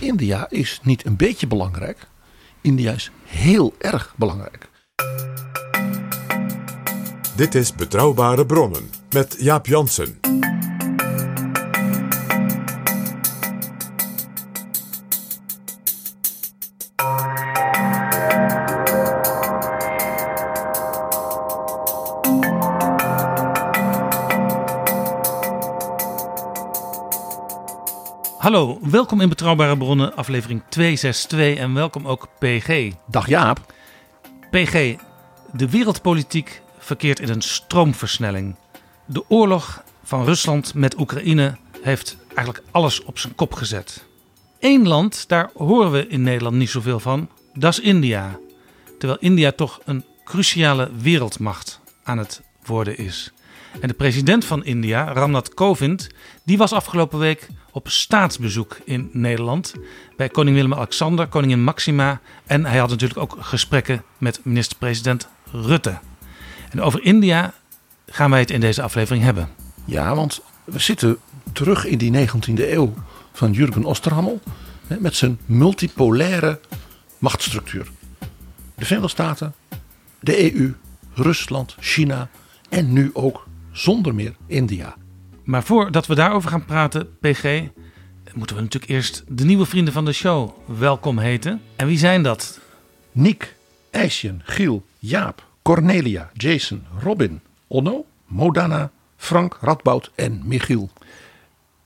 India is niet een beetje belangrijk. India is heel erg belangrijk. Dit is Betrouwbare Bronnen met Jaap Jansen. Hallo, welkom in Betrouwbare Bronnen, aflevering 262 en welkom ook PG. Dag Jaap. PG, de wereldpolitiek verkeert in een stroomversnelling. De oorlog van Rusland met Oekraïne heeft eigenlijk alles op zijn kop gezet. Eén land, daar horen we in Nederland niet zoveel van, dat is India. Terwijl India toch een cruciale wereldmacht aan het worden is. En de president van India, Ramnath Kovind, die was afgelopen week op staatsbezoek in Nederland bij koning Willem-Alexander, koningin Maxima en hij had natuurlijk ook gesprekken met minister-president Rutte. En over India gaan wij het in deze aflevering hebben. Ja, want we zitten terug in die 19e eeuw van Jurgen Osterhammel. Met zijn multipolaire machtsstructuur. De Verenigde Staten, de EU, Rusland, China en nu ook zonder meer India. Maar voordat we daarover gaan praten, PG, moeten we natuurlijk eerst de nieuwe vrienden van de show welkom heten. En wie zijn dat? Nick, IJsjen, Giel, Jaap, Cornelia, Jason, Robin, Onno, Modana, Frank, Radboud en Michiel.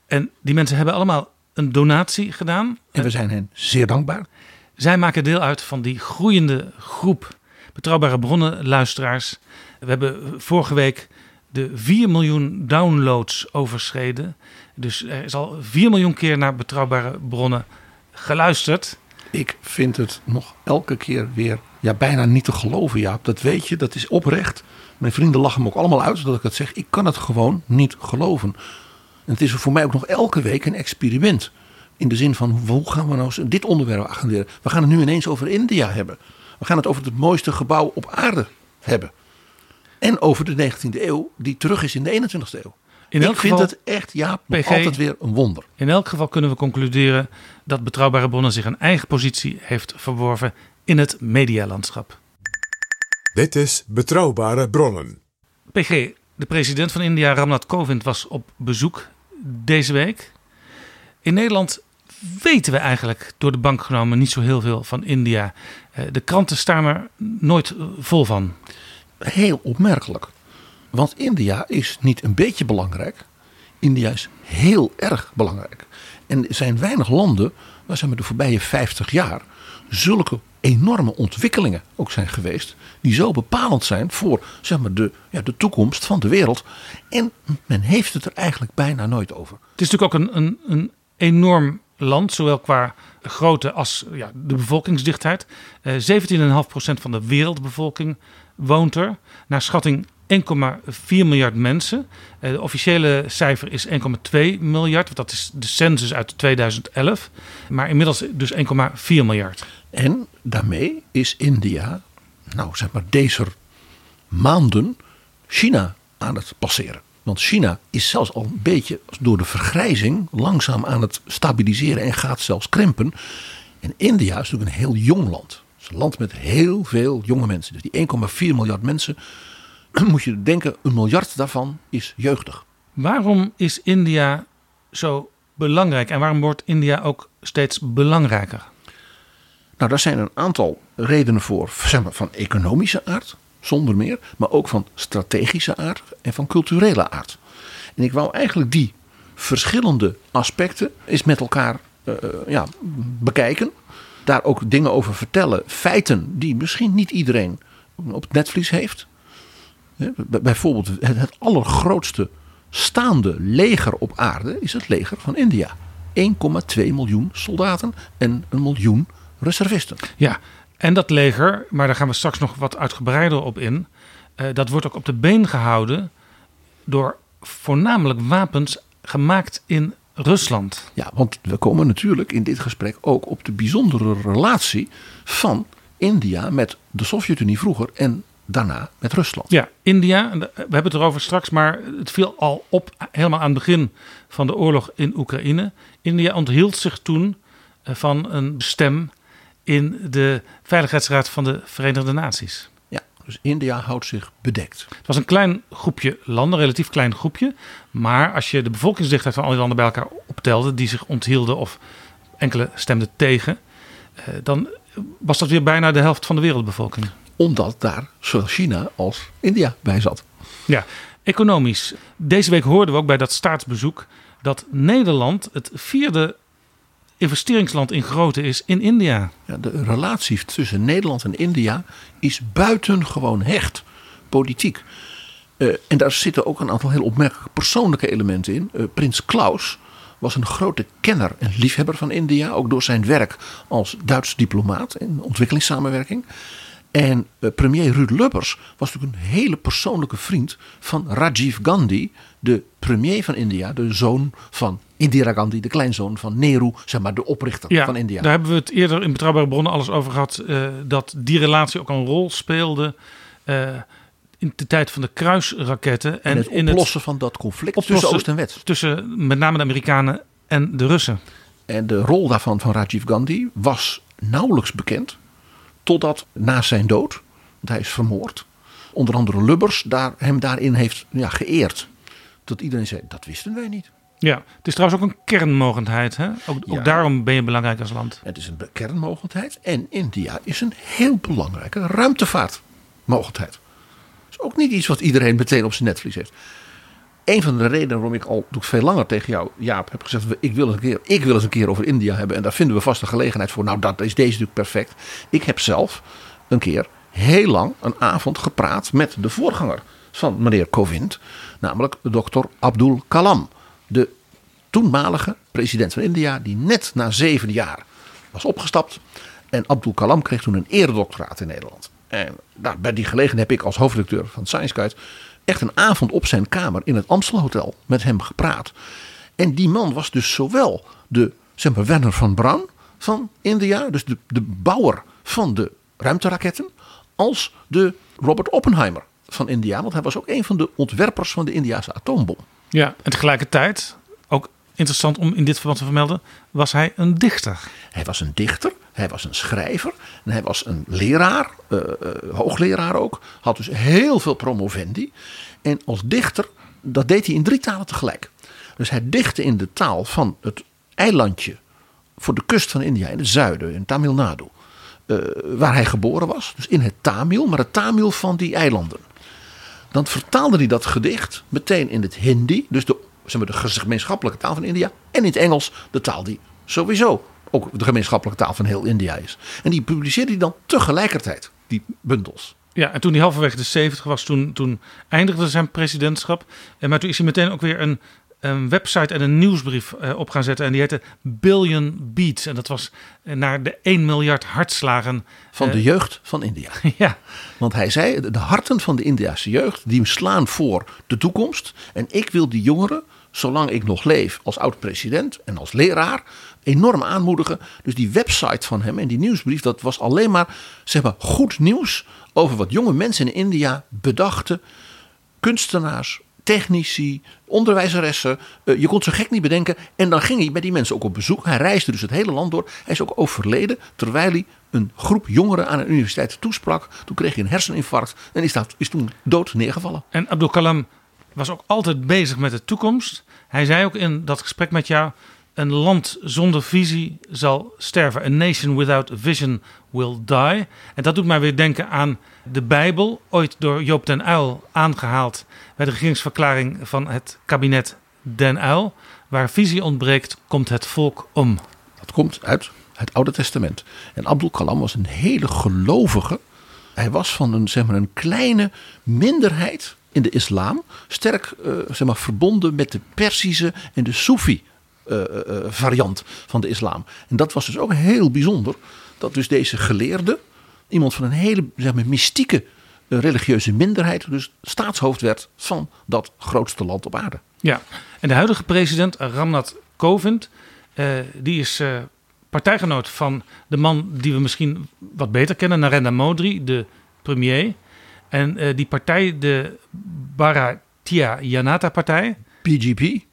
En die mensen hebben allemaal een donatie gedaan. En we zijn hen zeer dankbaar. Zij maken deel uit van die groeiende groep betrouwbare bronnen luisteraars. We hebben vorige week de 4 miljoen downloads overschreden. Dus er is al 4 miljoen keer naar betrouwbare bronnen geluisterd. Ik vind het nog elke keer weer ja, bijna niet te geloven, Jaap. Dat weet je, dat is oprecht. Mijn vrienden lachen me ook allemaal uit dat ik het zeg. Ik kan het gewoon niet geloven. En het is voor mij ook nog elke week een experiment. In de zin van, hoe gaan we nou dit onderwerp agenderen? We gaan het nu ineens over India hebben. We gaan het over het mooiste gebouw op aarde hebben. En over de 19e eeuw, die terug is in de 21e eeuw. In ik elk vind geval- het echt, nog PG. altijd weer een wonder. In elk geval kunnen we concluderen dat betrouwbare bronnen zich een eigen positie heeft verworven in het medialandschap. Dit is Betrouwbare Bronnen. PG, de president van India, Ramnath Kovind, was op bezoek deze week. In Nederland weten we eigenlijk door de bank genomen niet zo heel veel van India. Eh, De kranten staan er nooit vol van. Heel opmerkelijk. Want India is niet een beetje belangrijk. India is heel erg belangrijk. En er zijn weinig landen waar ze met de voorbije 50 jaar zulke enorme ontwikkelingen ook zijn geweest. Die zo bepalend zijn voor zeg maar, de, ja, de toekomst van de wereld. En men heeft het er eigenlijk bijna nooit over. Het is natuurlijk ook een, een, een enorm land, zowel qua grootte als ja, de bevolkingsdichtheid. Eh 17,5% van de wereldbevolking woont er. Naar schatting 1,4 miljard mensen. Eh, de officiële cijfer is 1,2 miljard, dat is de census uit 2011. Maar inmiddels dus 1,4 miljard. En daarmee is India, nou zeg maar deze maanden, China aan het passeren. Want China is zelfs al een beetje door de vergrijzing langzaam aan het stabiliseren en gaat zelfs krimpen. En India is natuurlijk een heel jong land. Is een land met heel veel jonge mensen. Dus die 1,4 miljard mensen, moet je denken, een miljard daarvan is jeugdig. Waarom is India zo belangrijk en waarom wordt India ook steeds belangrijker? Nou, daar zijn een aantal redenen voor, zeg maar, van economische aard, zonder meer, maar ook van strategische aard en van culturele aard. En ik wou eigenlijk die verschillende aspecten eens met elkaar uh, ja, bekijken. Daar ook dingen over vertellen, feiten die misschien niet iedereen op het netvlies heeft. Bijvoorbeeld het allergrootste staande leger op aarde is het leger van India. 1,2 miljoen soldaten en een miljoen reservisten. Ja, en dat leger, maar daar gaan we straks nog wat uitgebreider op in. Uh, dat wordt ook op de been gehouden door voornamelijk wapens gemaakt in Rusland. Ja, want we komen natuurlijk in dit gesprek ook op de bijzondere relatie van India met de Sovjet-Unie vroeger en daarna met Rusland. Ja, India, we hebben het erover straks, maar het viel al op helemaal aan het begin van de oorlog in Oekraïne. India onthield zich toen eh, van een stem in de Veiligheidsraad van de Verenigde Naties. Dus India houdt zich bedekt. Het was een klein groepje landen, een relatief klein groepje. Maar als je de bevolkingsdichtheid van al die landen bij elkaar optelde, die zich onthielden of enkele stemden tegen, eh, dan was dat weer bijna de helft van de wereldbevolking. Omdat daar zowel China als India bij zat. Ja, economisch. Deze week hoorden we ook bij dat staatsbezoek dat Nederland het vierde investeringsland in grootte is in India. Ja, de relatie tussen Nederland en India is buitengewoon hecht, politiek. Uh, en daar zitten ook een aantal heel opmerkelijke persoonlijke elementen in. Uh, Prins Klaus was een grote kenner en liefhebber van India, ook door zijn werk als Duits diplomaat in ontwikkelingssamenwerking. En uh, premier Ruud Lubbers was natuurlijk een hele persoonlijke vriend van Rajiv Gandhi, de premier van India, de zoon van Indira Gandhi, de kleinzoon van Nehru, zeg maar de oprichter van India. Daar hebben we het eerder in Betrouwbare Bronnen alles over gehad, uh, dat die relatie ook een rol speelde. Uh, in de tijd van de kruisraketten. En, het in oplossen van dat conflict tussen Oost en West. Tussen met name de Amerikanen en de Russen. En de rol daarvan van Rajiv Gandhi was nauwelijks bekend. Totdat na zijn dood, want hij is vermoord, onder andere Lubbers daar, hem daarin heeft ja, geëerd. Dat iedereen zei, dat wisten wij niet. Ja, het is trouwens ook een kernmogendheid. Hè? Ook, ook daarom ben je belangrijk als land. Het is een kernmogendheid. En India is een heel belangrijke ruimtevaartmogendheid. Dat is ook niet iets wat iedereen meteen op zijn netvlies heeft. Een van de redenen waarom ik al veel langer tegen jou, Jaap, heb gezegd: ik wil, een keer, ik wil eens een keer over India hebben. En daar vinden we vast een gelegenheid voor. Nou, dat is deze natuurlijk perfect. Ik heb zelf een keer heel lang een avond gepraat met de voorganger van meneer Kovind, namelijk dokter Abdul Kalam de toenmalige president van India, die net na zeven jaar was opgestapt. En Abdul Kalam kreeg toen een eredoctoraat in Nederland. En nou, bij die gelegenheid heb ik als hoofdredacteur van Science Guide echt een avond op zijn kamer in het Amstelhotel met hem gepraat. En die man was dus zowel de zeg Werner van Braun van India, dus de, de bouwer van de ruimteraketten, als de Robert Oppenheimer van India. Want hij was ook een van de ontwerpers van de Indiase atoombom. Ja, en tegelijkertijd, ook interessant om in dit verband te vermelden, was hij een dichter. Hij was een dichter, hij was een schrijver en hij was een leraar, uh, hoogleraar ook. Had dus heel veel promovendi. En als dichter, dat deed hij in drie talen tegelijk. Dus hij dichtte in de taal van het eilandje voor de kust van India, in het zuiden, in Tamil Nadu. Uh, waar hij geboren was, dus in het Tamil, maar het Tamil van die eilanden. Dan vertaalde hij dat gedicht meteen in het Hindi, dus de, zeg maar, de gemeenschappelijke taal van India, en in het Engels, de taal die sowieso ook de gemeenschappelijke taal van heel India is. En die publiceerde hij dan tegelijkertijd, die bundels. Ja, en toen hij halverwege de 70 was, toen, toen eindigde zijn presidentschap. En maar toen is hij meteen ook weer een een website en een nieuwsbrief uh, op gaan zetten. En die heette Billion Beats. En dat was eh, naar de 1 miljard hartslagen. Van de eh, jeugd van India. ja. Want hij zei, de harten van de Indiase jeugd, die slaan voor de toekomst. En ik wil die jongeren, zolang ik nog leef als oud-president en als leraar, enorm aanmoedigen. Dus die website van hem en die nieuwsbrief, dat was alleen maar, zeg maar goed nieuws over wat jonge mensen in India bedachten. Kunstenaars, technici, onderwijzeressen. Uh, je kon zo gek niet bedenken. En dan ging hij met die mensen ook op bezoek. Hij reisde dus het hele land door. Hij is ook overleden terwijl hij een groep jongeren aan een universiteit toesprak. Toen kreeg hij een herseninfarct en is, dat, is toen dood neergevallen. En Abdul Kalam was ook altijd bezig met de toekomst. Hij zei ook in dat gesprek met jou: een land zonder visie zal sterven. A nation without vision will die. En dat doet mij weer denken aan de Bijbel, ooit door Joop den Uyl aangehaald bij de regeringsverklaring van het kabinet Den Uyl. Waar visie ontbreekt, komt het volk om. Dat komt uit het Oude Testament. En Abdul Kalam was een hele gelovige. Hij was van een, zeg maar, een kleine minderheid in de islam. Sterk uh, zeg maar, verbonden met de Persische en de Soefi variant van de islam. En dat was dus ook heel bijzonder. Dat dus deze geleerde, iemand van een hele zeg maar, mystieke religieuze minderheid, dus staatshoofd werd van dat grootste land op aarde. Ja, en de huidige president Ramnath Kovind, die is partijgenoot van de man die we misschien wat beter kennen, Narendra Modi, de premier. En uh, die partij, de Bharatiya Janata Partij. BGP.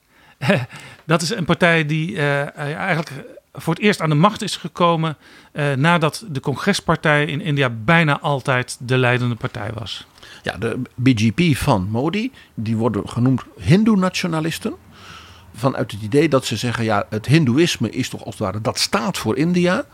dat is een partij die uh, eigenlijk voor het eerst aan de macht is gekomen uh, nadat de congrespartij in India bijna altijd de leidende partij was. Ja, de BGP van Modi, die worden genoemd Hindoe-nationalisten vanuit het idee dat ze zeggen: ja, het Hindoeïsme is toch als het ware dat staat voor India.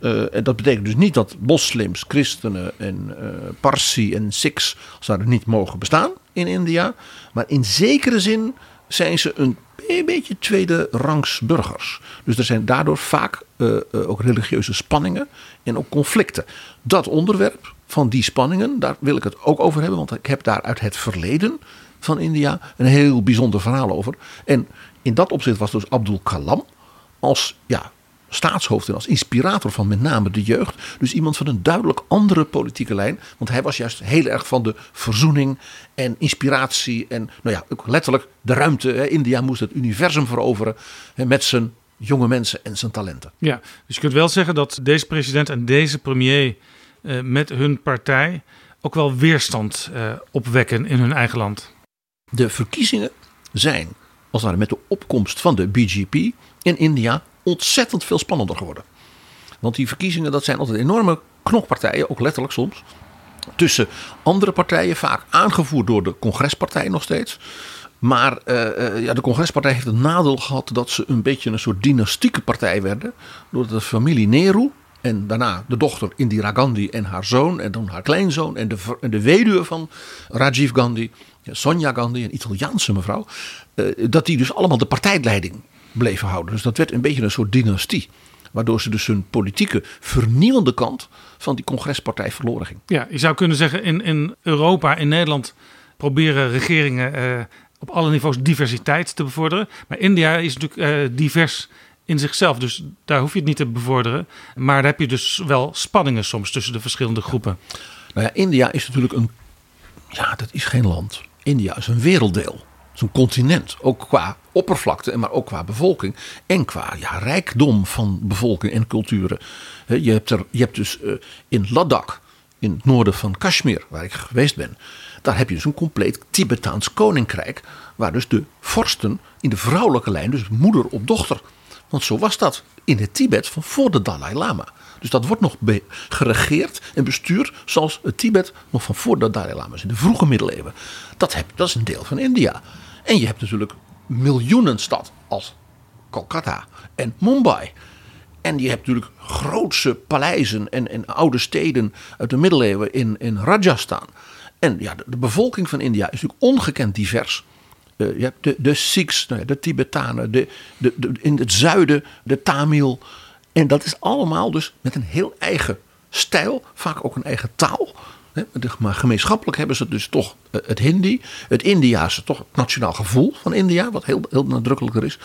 Uh, en dat betekent dus niet dat moslims, christenen en Parsi en Sikhs het niet mogen bestaan in India. Maar in zekere zin zijn ze een, een beetje tweede rangs burgers. Dus er zijn daardoor vaak uh, ook religieuze spanningen en ook conflicten. Dat onderwerp van die spanningen, daar wil ik het ook over hebben, want ik heb daar uit het verleden van India een heel bijzonder verhaal over. En in dat opzicht was dus Abdul Kalam als ja, staatshoofd en als inspirator van met name de jeugd. Dus iemand van een duidelijk andere politieke lijn. Want hij was juist heel erg van de verzoening en inspiratie. En nou ja, ook letterlijk de ruimte. India moest het universum veroveren met zijn jonge mensen en zijn talenten. Ja, dus je kunt wel zeggen dat deze president en deze premier eh, met hun partij ook wel weerstand eh, opwekken in hun eigen land. De verkiezingen zijn als het met de opkomst van de BGP in India ontzettend veel spannender geworden. Want die verkiezingen, dat zijn altijd enorme knokpartijen, ook letterlijk soms. Tussen andere partijen, vaak aangevoerd door de congrespartij nog steeds. Maar uh, ja, de congrespartij heeft het nadeel gehad dat ze een beetje een soort dynastieke partij werden. Doordat de familie Nehru en daarna de dochter Indira Gandhi en haar zoon en dan haar kleinzoon en de, de weduwe van Rajiv Gandhi Sonja Gandhi, een Italiaanse mevrouw, eh, dat die dus allemaal de partijleiding bleven houden. Dus dat werd een beetje een soort dynastie. Waardoor ze dus hun politieke vernieuwende kant van die congrespartij verloren ging. Ja, je zou kunnen zeggen in, in Europa, in Nederland proberen regeringen eh, op alle niveaus diversiteit te bevorderen. Maar India is natuurlijk uh, divers in zichzelf, dus daar hoef je het niet te bevorderen. Maar daar heb je dus wel spanningen soms tussen de verschillende groepen. Nou ja, India is natuurlijk een, ja, dat is geen land. India is een werelddeel. Een continent. Ook qua oppervlakte, maar ook qua bevolking. En qua ja, rijkdom van bevolking en culturen. Je hebt, er, je hebt dus eh, in Ladakh, in het noorden van Kashmir, waar ik geweest ben. Daar heb je dus een compleet Tibetaans koninkrijk. Waar dus de vorsten in de vrouwelijke lijn, dus moeder op dochter. Want zo was dat in het Tibet van voor de Dalai Lama. Dus dat wordt nog geregeerd en bestuurd zoals het Tibet nog van voor de Dalai Lama's in de vroege middeleeuwen. Dat, heb, dat is een deel van India. En je hebt natuurlijk miljoenenstad als Kolkata en Mumbai. En je hebt natuurlijk grootse paleizen en, en oude steden uit de middeleeuwen in, in Rajasthan. En ja, de, bevolking van India is natuurlijk ongekend divers. Uh, je hebt de, de Sikhs, nou de Tibetanen, de, de, de, in het zuiden de Tamil, en dat is allemaal dus met een heel eigen stijl, vaak ook een eigen taal. Maar gemeenschappelijk hebben ze dus toch eh, het Hindi, het Indiaanse, toch het nationaal gevoel van India, wat heel, heel nadrukkelijker is.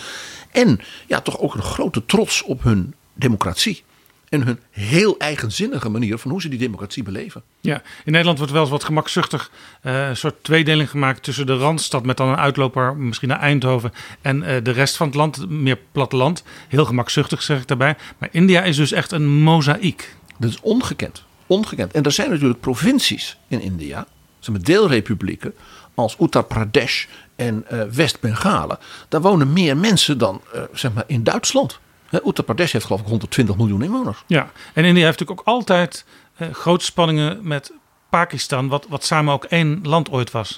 En ja, toch ook een grote trots op hun democratie en hun heel eigenzinnige manier van hoe ze die democratie beleven. Ja, in Nederland wordt wel eens wat gemakzuchtig uh, een soort tweedeling gemaakt tussen de Randstad met dan een uitloper misschien naar Eindhoven en uh, de rest van het land, meer platteland. Heel gemakzuchtig zeg ik daarbij. Maar India is dus echt een mozaïek. Dat is ongekend. Ongekend. En er zijn natuurlijk provincies in India, zijn deelrepublieken, als Uttar Pradesh en uh, West-Bengalen. Daar wonen meer mensen dan zeg maar in Duitsland. Uttar Pradesh heeft geloof ik 120 miljoen inwoners. Ja, en India heeft natuurlijk ook altijd eh, grote spanningen met Pakistan, wat, wat samen ook één land ooit was.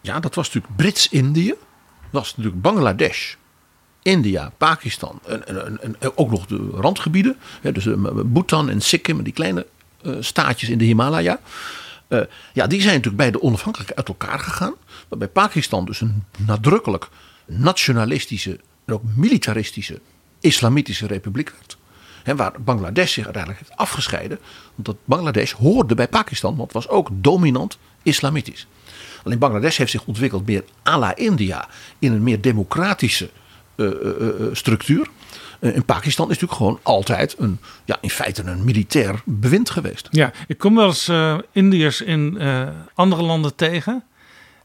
Ja, dat was natuurlijk Brits-Indië. Was natuurlijk Bangladesh. India, Pakistan en, en, en, ook nog de randgebieden. Hè, dus eh, Bhutan en Sikkim, die kleine eh, staatjes in de Himalaya. Eh, ja, die zijn natuurlijk beide onafhankelijk uit elkaar gegaan. Waarbij Pakistan dus een nadrukkelijk nationalistische en ook militaristische islamitische republiek werd. Hè, waar Bangladesh zich uiteindelijk heeft afgescheiden. Want Bangladesh hoorde bij Pakistan, want was ook dominant islamitisch. Alleen Bangladesh heeft zich ontwikkeld meer à la India in een meer democratische uh, structuur. In Pakistan is natuurlijk gewoon altijd een, ja, in feite een militair bewind geweest. Ja, ik kom wel eens Indiërs in andere landen tegen.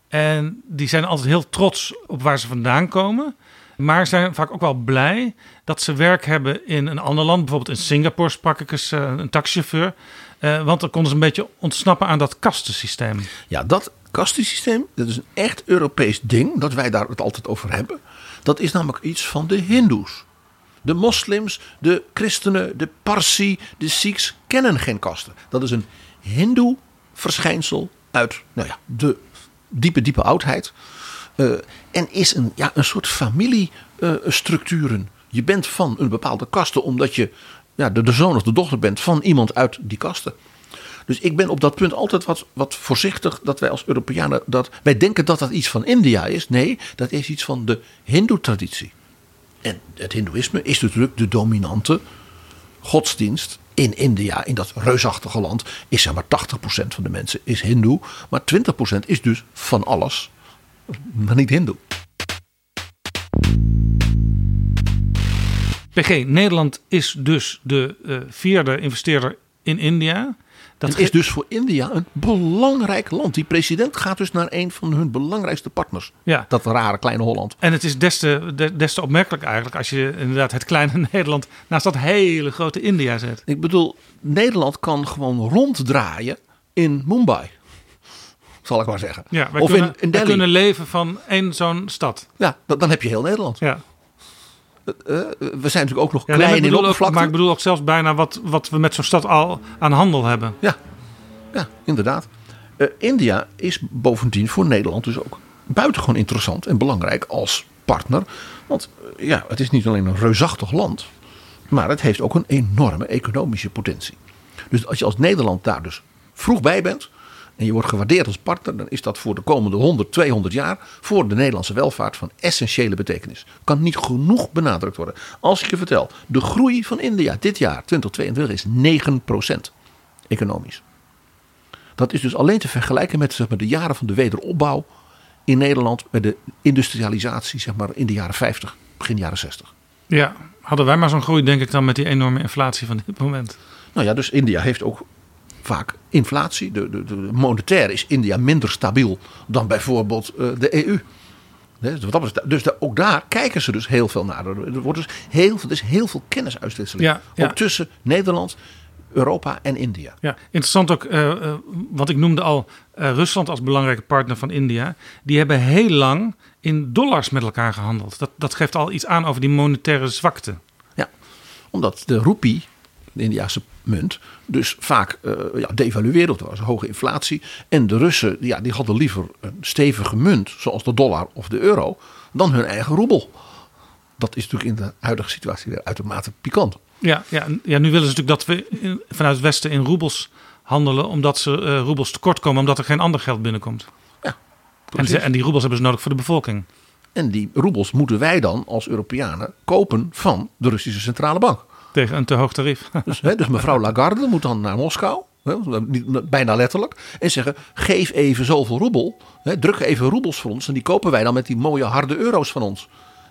En die zijn altijd heel trots op waar ze vandaan komen. Maar zijn vaak ook wel blij dat ze werk hebben in een ander land. Bijvoorbeeld in Singapore sprak ik eens een taxichauffeur. want dan konden ze een beetje ontsnappen aan dat kastensysteem. Ja, dat kastensysteem, dat is een echt Europees ding. Dat wij daar het altijd over hebben. Dat is namelijk iets van de Hindoes. De moslims, de christenen, de Parsi, de Sikhs kennen geen kasten. Dat is een Hindoe verschijnsel uit nou ja, de diepe, diepe oudheid. Uh, en is een, ja, een soort familiestructuren. Je bent van een bepaalde kaste omdat je ja, de, de zoon of de dochter bent van iemand uit die kasten. Dus ik ben op dat punt altijd wat, wat voorzichtig dat wij als Europeanen dat. Wij denken dat dat iets van India is. Nee, dat is iets van de Hindoe-traditie. En het Hindoeïsme is natuurlijk de dominante godsdienst in India, in dat reusachtige land, is zeg maar 80% van de mensen is Hindoe, maar 20% is dus van alles, maar niet Hindoe. PG, Nederland is dus de uh, vierde investeerder in India. Dat is dus voor India een belangrijk land. Die president gaat dus naar een van hun belangrijkste partners. Ja. Dat rare kleine Holland. En het is des te, des te opmerkelijk eigenlijk als je inderdaad het kleine Nederland naast dat hele grote India zet. Ik bedoel, Nederland kan gewoon ronddraaien in Mumbai. Zal ik maar zeggen. Ja, wij, of kunnen, in, in wij kunnen leven van één zo'n stad. Ja, dan heb je heel Nederland. Ja. Uh, we zijn natuurlijk ook nog ja, klein in oppervlakte. Maar ik bedoel ook zelfs bijna wat, wat we met zo'n stad al aan handel hebben. Ja, ja inderdaad. Uh, India is bovendien voor Nederland dus ook buitengewoon interessant en belangrijk als partner. Want uh, ja, het is niet alleen een reusachtig land, maar het heeft ook een enorme economische potentie. Dus als je als Nederland daar dus vroeg bij bent, en je wordt gewaardeerd als partner, dan is dat voor de komende 100, 200 jaar voor de Nederlandse welvaart van essentiële betekenis. Kan niet genoeg benadrukt worden. Als ik je vertel, de groei van India dit jaar, 2022, is 9% economisch. Dat is dus alleen te vergelijken met zeg maar, de jaren van de wederopbouw in Nederland bij de industrialisatie zeg maar, in de jaren 50, begin jaren 60. Ja, hadden wij maar zo'n groei denk ik dan met die enorme inflatie van dit moment. Nou ja, dus India heeft ook vaak inflatie. De, de, de monetair is India minder stabiel dan bijvoorbeeld uh, de EU. Dus, dus ook daar kijken ze dus heel veel naar. Er, wordt dus heel, er is heel veel kennisuitwisseling. Ja, ja. Ook tussen Nederland, Europa en India. Ja, interessant ook, uh, uh, want ik noemde al uh, Rusland als belangrijke partner van India. Die hebben heel lang in dollars met elkaar gehandeld. Dat, dat geeft al iets aan over die monetaire zwakte. Ja, omdat de roepie, de Indiase munt, dus vaak uh, ja, devalueerde. Er was hoge inflatie. En de Russen ja, die hadden liever een stevige munt, zoals de dollar of de euro, dan hun eigen roebel. Dat is natuurlijk in de huidige situatie weer uitermate pikant. Ja, ja, ja nu willen ze natuurlijk dat we in, vanuit het Westen in roebels handelen, omdat ze uh, roebels tekort komen, omdat er geen ander geld binnenkomt. Ja, en, ze, en die roebels hebben ze nodig voor de bevolking. En die roebels moeten wij dan als Europeanen kopen van de Russische Centrale Bank. Tegen een te hoog tarief. Dus, hè, dus mevrouw Lagarde moet dan naar Moskou, hè, bijna letterlijk, en zeggen: geef even zoveel roebel, hè, druk even roebels voor ons en die kopen wij dan met die mooie harde euro's van ons.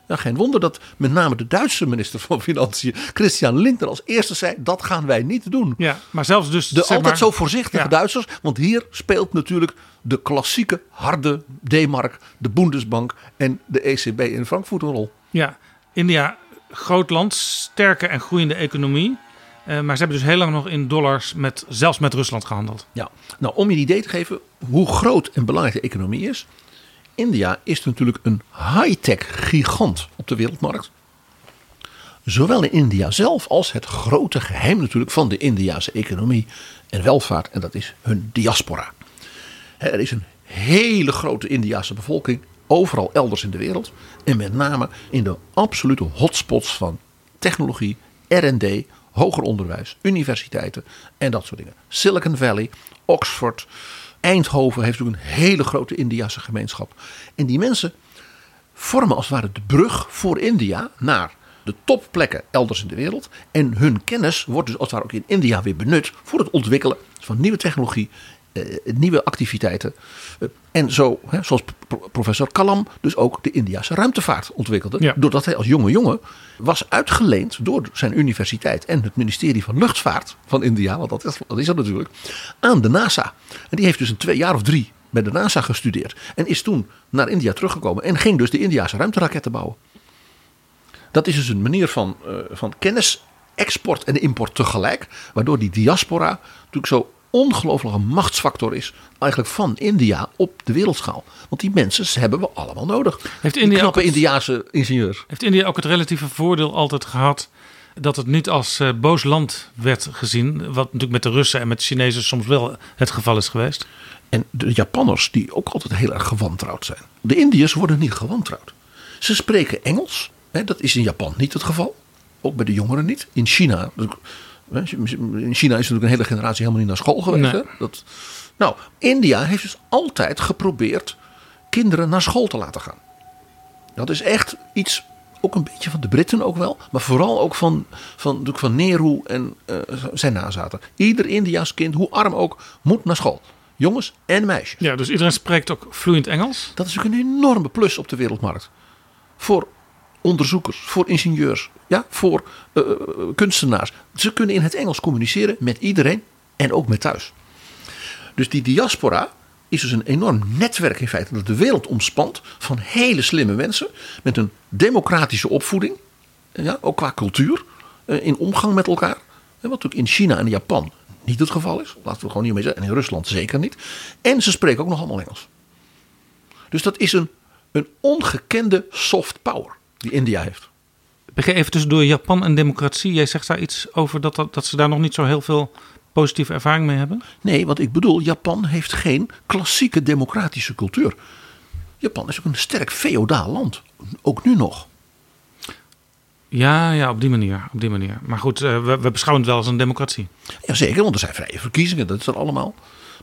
Ja, geen wonder dat met name de Duitse minister van Financiën, Christian Lindner, als eerste zei: dat gaan wij niet doen. Ja, maar zelfs dus. De altijd maar, zo voorzichtige ja. Duitsers, want hier speelt natuurlijk de klassieke harde D-mark, de Bundesbank en de ECB in Frankfurt een rol. Ja, India groot land, sterke en groeiende economie. Uh, maar ze hebben dus heel lang nog in dollars met, zelfs met Rusland gehandeld. Ja, nou om je een idee te geven hoe groot en belangrijk de economie is. India is natuurlijk een high-tech gigant op de wereldmarkt. Zowel in India zelf als het grote geheim natuurlijk van de Indiase economie en welvaart. En dat is hun diaspora. Er is een hele grote Indiase bevolking. Overal elders in de wereld. En met name in de absolute hotspots van technologie, RD, hoger onderwijs, universiteiten en dat soort dingen. Silicon Valley, Oxford, Eindhoven heeft natuurlijk een hele grote Indiase gemeenschap. En die mensen vormen als het ware de brug voor India naar de topplekken elders in de wereld. En hun kennis wordt dus als het ware ook in India weer benut voor het ontwikkelen van nieuwe technologie, nieuwe activiteiten. Eh, en zo, hè, zoals pro- professor Kalam dus ook de Indiase ruimtevaart ontwikkelde. Ja. Doordat hij als jonge jongen was uitgeleend door zijn universiteit en het ministerie van Luchtvaart van India, want dat is, dat is dat natuurlijk, aan de NASA. En die heeft dus een twee jaar of drie bij de NASA gestudeerd. En is toen naar India teruggekomen en ging dus de Indiase ruimteraketten bouwen. Dat is dus een manier van, eh, van kennis, export en import tegelijk. Waardoor die diaspora natuurlijk zo ongelooflijk een machtsfactor is. Eigenlijk van India op de wereldschaal. Want die mensen hebben we allemaal nodig. Heeft India, knappe het, Indiaanse ingenieurs. heeft India ook het relatieve voordeel altijd gehad dat het niet als eh, boos land werd gezien, wat natuurlijk met de Russen en met de Chinezen soms wel het geval is geweest? En de Japanners die ook altijd heel erg gewantrouwd zijn. De Indiërs worden niet gewantrouwd. Ze spreken Engels. Hè, dat is in Japan niet het geval. Ook bij de jongeren niet. In China. In China is natuurlijk een hele generatie helemaal niet naar school geweest. Nee. Hè? Dat, nou, India heeft dus altijd geprobeerd kinderen naar school te laten gaan. Dat is echt iets, ook een beetje van de Britten ook wel. Maar vooral ook van, van, natuurlijk van Nehru en eh, zijn nazaten. Ieder Indiaas kind, hoe arm ook, moet naar school. Jongens en meisjes. Ja, dus iedereen spreekt ook vloeiend Engels. Dat is ook een enorme plus op de wereldmarkt. Voor onderzoekers, voor ingenieurs, ja, voor eh, eh, kunstenaars. Ze kunnen in het Engels communiceren met iedereen en ook met thuis. Dus die diaspora is dus een enorm netwerk in feite dat de wereld omspant van hele slimme mensen met een democratische opvoeding, ja, ook qua cultuur, eh, in omgang met elkaar. Wat ook in China en Japan niet het geval is, laten we gewoon niet mee zeggen, en in Rusland zeker niet. En ze spreken ook nog allemaal Engels. Dus dat is een, een ongekende soft power die India heeft. BG, even tussendoor Japan en democratie. Jij zegt daar iets over dat, dat, dat ze daar nog niet zo heel veel positieve ervaring mee hebben. Nee, want ik bedoel, Japan heeft geen klassieke democratische cultuur. Japan is ook een sterk feodaal land. Ook nu nog. Ja, ja, op die manier. Op die manier. Maar goed, eh, we, we beschouwen het wel als een democratie. Jazeker, want er zijn vrije verkiezingen, dat is er allemaal.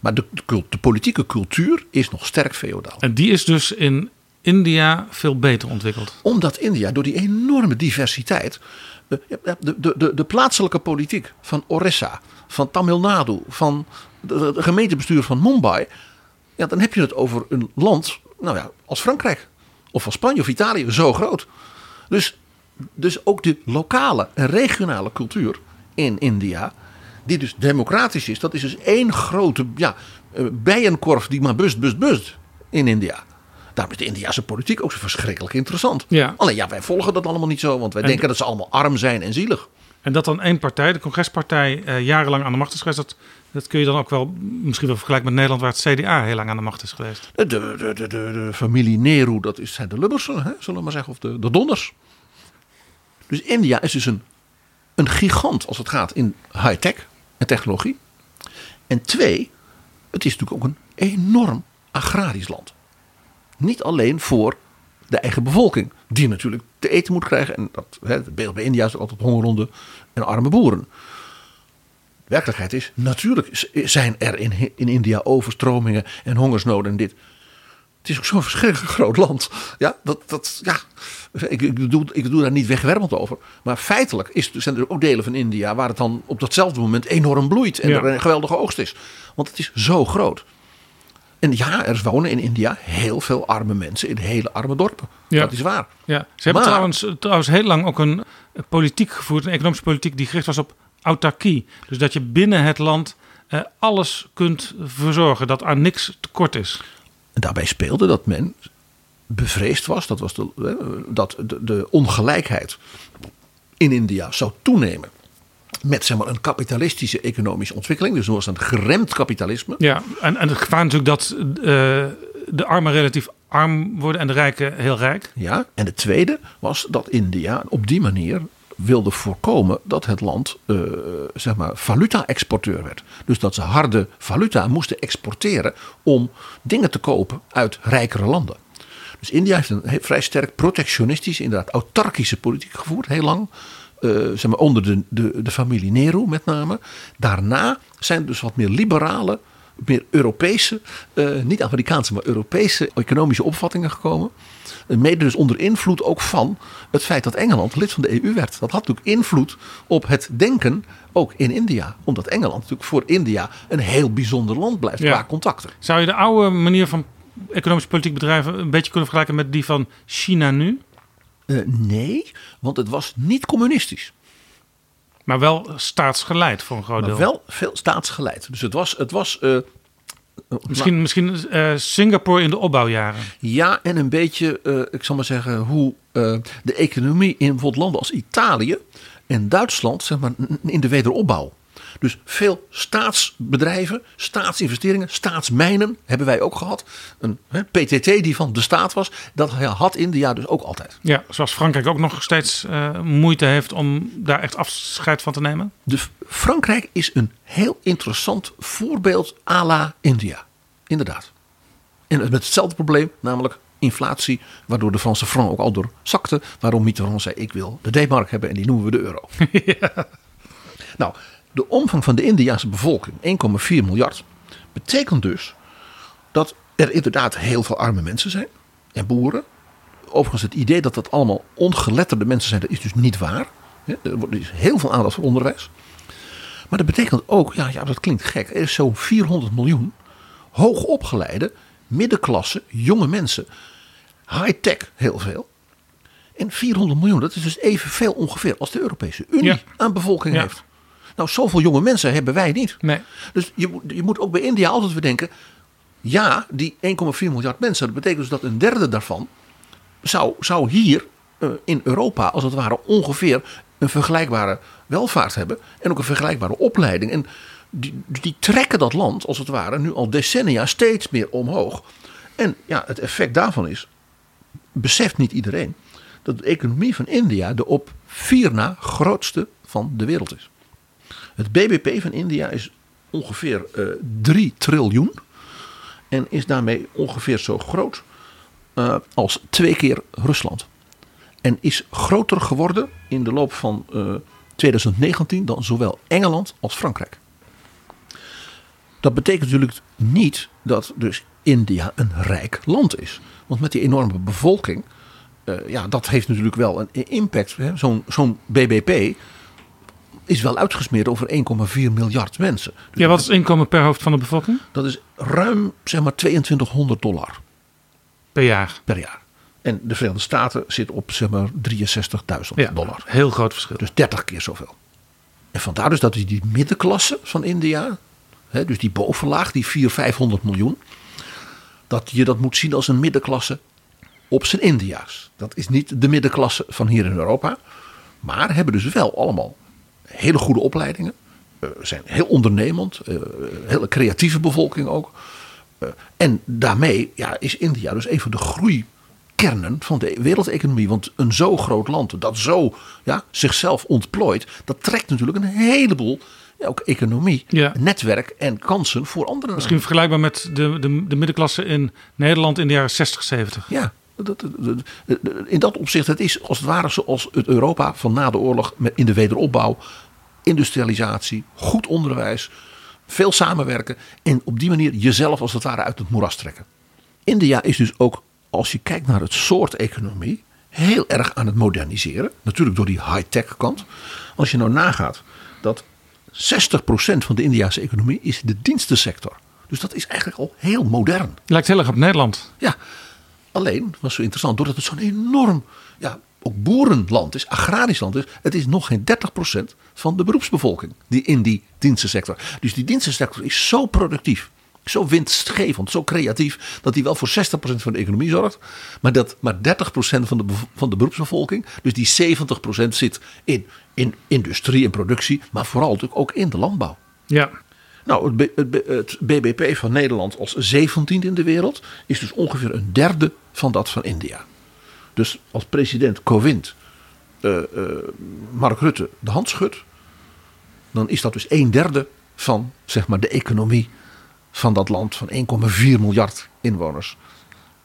Maar de, de, de politieke cultuur is nog sterk feodaal. En die is dus in India veel beter ontwikkeld. Omdat India door die enorme diversiteit. De, de, de, de, plaatselijke politiek van Orissa, van Tamil Nadu, van de gemeentebestuur van Mumbai. Ja, dan heb je het over een land nou ja, als Frankrijk. Of als Spanje of Italië, zo groot. Dus, dus ook de lokale en regionale cultuur in India. Die dus democratisch is. Dat is dus één grote ja, eh, bijenkorf die maar bust, bust, bust in India. Daarom is de Indiase politiek ook zo verschrikkelijk interessant. Ja. Alleen ja, wij volgen dat allemaal niet zo. Want wij En- denken dat ze allemaal arm zijn en zielig. En dat dan één partij, de congrespartij, eh, jarenlang aan de macht is geweest. Dat, dat kun je dan ook wel misschien wel vergelijken met Nederland, waar het CDA heel lang aan de macht is geweest. De, de, de, de, de familie Nehru, dat is, zijn de Lubbersen, hè, zullen we maar zeggen. Of de, de Donners. Dus India is dus een, een gigant als het gaat in high-tech en technologie. En twee, het is natuurlijk ook een enorm agrarisch land. Niet alleen voor de eigen bevolking, die natuurlijk te eten moet krijgen. En dat, hè, het beeld bij India is altijd hongerende en arme boeren. De werkelijkheid is, natuurlijk zijn er in, in India overstromingen en hongersnoden en dit. Het is ook zo'n verschrikkelijk groot land. Ja, dat, dat, ja. Ik, ik, bedoel, ik doe daar niet wegwerpend over. Maar feitelijk is, zijn er ook delen van India waar het dan op datzelfde moment enorm bloeit. En Ja. er een geweldige oogst is. Want het is zo groot. En ja, er wonen in India heel veel arme mensen in hele arme dorpen. Ja. Dat is waar. Ja, ze hebben Maar- trouwens, trouwens heel lang ook een politiek gevoerd, een economische politiek die gericht was op autarkie. Dus dat je binnen het land eh, alles kunt verzorgen, dat aan niks tekort is. En daarbij speelde dat men bevreesd was, dat, was de, eh, dat de, de ongelijkheid in India zou toenemen. Met zeg maar, een kapitalistische economische ontwikkeling. Dus was een geremd kapitalisme. Ja, en, en het gevaar natuurlijk dat eh, de armen relatief arm worden en de rijken heel rijk. Ja, en de tweede was dat India op die manier wilde voorkomen dat het land eh, zeg maar valuta-exporteur werd. Dus dat ze harde valuta moesten exporteren om dingen te kopen uit rijkere landen. Dus India heeft een vrij sterk protectionistisch, inderdaad autarkische politiek gevoerd, heel lang. Eh, zeg maar onder de, de, de familie Nehru met name. Daarna zijn er dus wat meer liberale, meer Europese, eh, niet Amerikaanse, maar Europese economische opvattingen gekomen. Mede dus onder invloed ook van het feit dat Engeland lid van de EU werd. Dat had natuurlijk invloed op het denken ook in India. Omdat Engeland natuurlijk voor India een heel bijzonder land blijft Ja. qua contacten. Zou je de oude manier van economische politiek bedrijven een beetje kunnen vergelijken met die van China nu? Eh, nee, want het was niet communistisch. Maar wel staatsgeleid voor een groot Maar deel. wel veel staatsgeleid. Dus het was, het was eh, Misschien, misschien eh, Singapore in de opbouwjaren. Ja, en een beetje, eh, ik zal maar zeggen, hoe eh, de economie in bijvoorbeeld landen als Italië en Duitsland, zeg maar, in de wederopbouw. Dus veel staatsbedrijven, staatsinvesteringen, staatsmijnen hebben wij ook gehad. Een hè, PTT die van de staat was, dat had India dus ook altijd. Ja, zoals Frankrijk ook nog steeds eh, moeite heeft om daar echt afscheid van te nemen. Dus Frankrijk is een heel interessant voorbeeld à la India. Inderdaad. En met hetzelfde probleem, namelijk inflatie, waardoor de Franse franc ook al door zakte. Waarom Mitterrand zei: Ik wil de D-mark hebben en die noemen we de euro. Nou, de omvang van de Indiase bevolking, 1,4 miljard, betekent dus dat er inderdaad heel veel arme mensen zijn en boeren. Overigens, het idee dat dat allemaal ongeletterde mensen zijn, dat is dus niet waar. Er er is heel veel aandacht voor onderwijs. Maar dat betekent ook, ja, ja dat klinkt gek, er is zo'n 400 miljoen hoogopgeleide, middenklasse, jonge mensen. High-tech heel veel. En 400 miljoen, dat is dus evenveel ongeveer als de Europese Unie Ja. aan bevolking Ja. heeft. Nou, zoveel jonge mensen hebben wij niet. Nee. Dus je, moet- je moet ook bij India altijd weer denken. Ja, die 1,4 miljard mensen. Dat betekent dus dat een derde daarvan. zou, zou hier eh, in Europa, als het ware, ongeveer een vergelijkbare welvaart hebben. En ook een vergelijkbare opleiding. En die, die trekken dat land, als het ware, nu al decennia steeds meer omhoog. En ja, het effect daarvan is. beseft niet iedereen. dat de economie van India de op vier na grootste van de wereld is. Het BBP van India is ongeveer eh 3 triljoen. En is daarmee ongeveer zo groot eh, als twee keer Rusland. En is groter geworden in de loop van eh, 2019 dan zowel Engeland als Frankrijk. Dat betekent natuurlijk niet dat dus India een rijk land is. Want met die enorme bevolking, eh, ja, dat heeft natuurlijk wel een impact. Zo'n zo'n BBP is wel uitgesmeerd over 1,4 miljard mensen. Dus Ja, wat is het inkomen per hoofd van de bevolking? Dat is ruim zeg maar 2200 dollar Per jaar. per jaar. En de Verenigde Staten zit op zeg maar 63.000 Ja, dollar. heel groot verschil. Dus 30 keer zoveel. En vandaar dus dat die die middenklasse van India, hè, dus die bovenlaag, die 400, 500 miljoen, dat je dat moet zien als een middenklasse op zijn India's. Dat is niet de middenklasse van hier in Europa, maar hebben dus wel allemaal hele goede opleidingen, eh, zijn heel ondernemend, eh, hele creatieve bevolking ook. Eh, en daarmee ja, is India dus een van de groeikernen van de wereldeconomie. Want een zo groot land dat zo ja, zichzelf ontplooit, dat trekt natuurlijk een heleboel ja, ook economie, Ja. netwerk en kansen voor anderen. Misschien vergelijkbaar met de, de, de middenklasse in Nederland in de jaren 60, 70. Ja, dat- dat- dat- dat- in dat opzicht, het is als het ware zoals het Europa van na de oorlog in de wederopbouw, industrialisatie, goed onderwijs, veel samenwerken en op die manier jezelf als het ware uit het moeras trekken. India is dus ook, als je kijkt naar het soort economie, heel erg aan het moderniseren. Natuurlijk door die high-tech kant. Als je nou nagaat dat 60% van de Indiase economie is de dienstensector. Dus dat is eigenlijk al heel modern. Lijkt heel erg op Nederland. Ja, alleen was zo interessant, doordat het zo'n enorm, ja, ook boerenland is, agrarisch land is. Het is nog geen 30% van de beroepsbevolking die in die dienstensector. Dus die dienstensector is zo productief, zo winstgevend, zo creatief, dat die wel voor 60% van de economie zorgt. Maar dat maar 30% van de, van de beroepsbevolking, dus die 70% zit in, in industrie en productie, maar vooral natuurlijk ook in de landbouw. Ja. Nou, het, het het BBP van Nederland als 17 in de wereld is dus ongeveer een derde van dat van India. Dus als president Kovind eh, eh, Mark Rutte de hand schudt, dan is dat dus een derde van zeg maar, de economie van dat land van 1,4 miljard inwoners.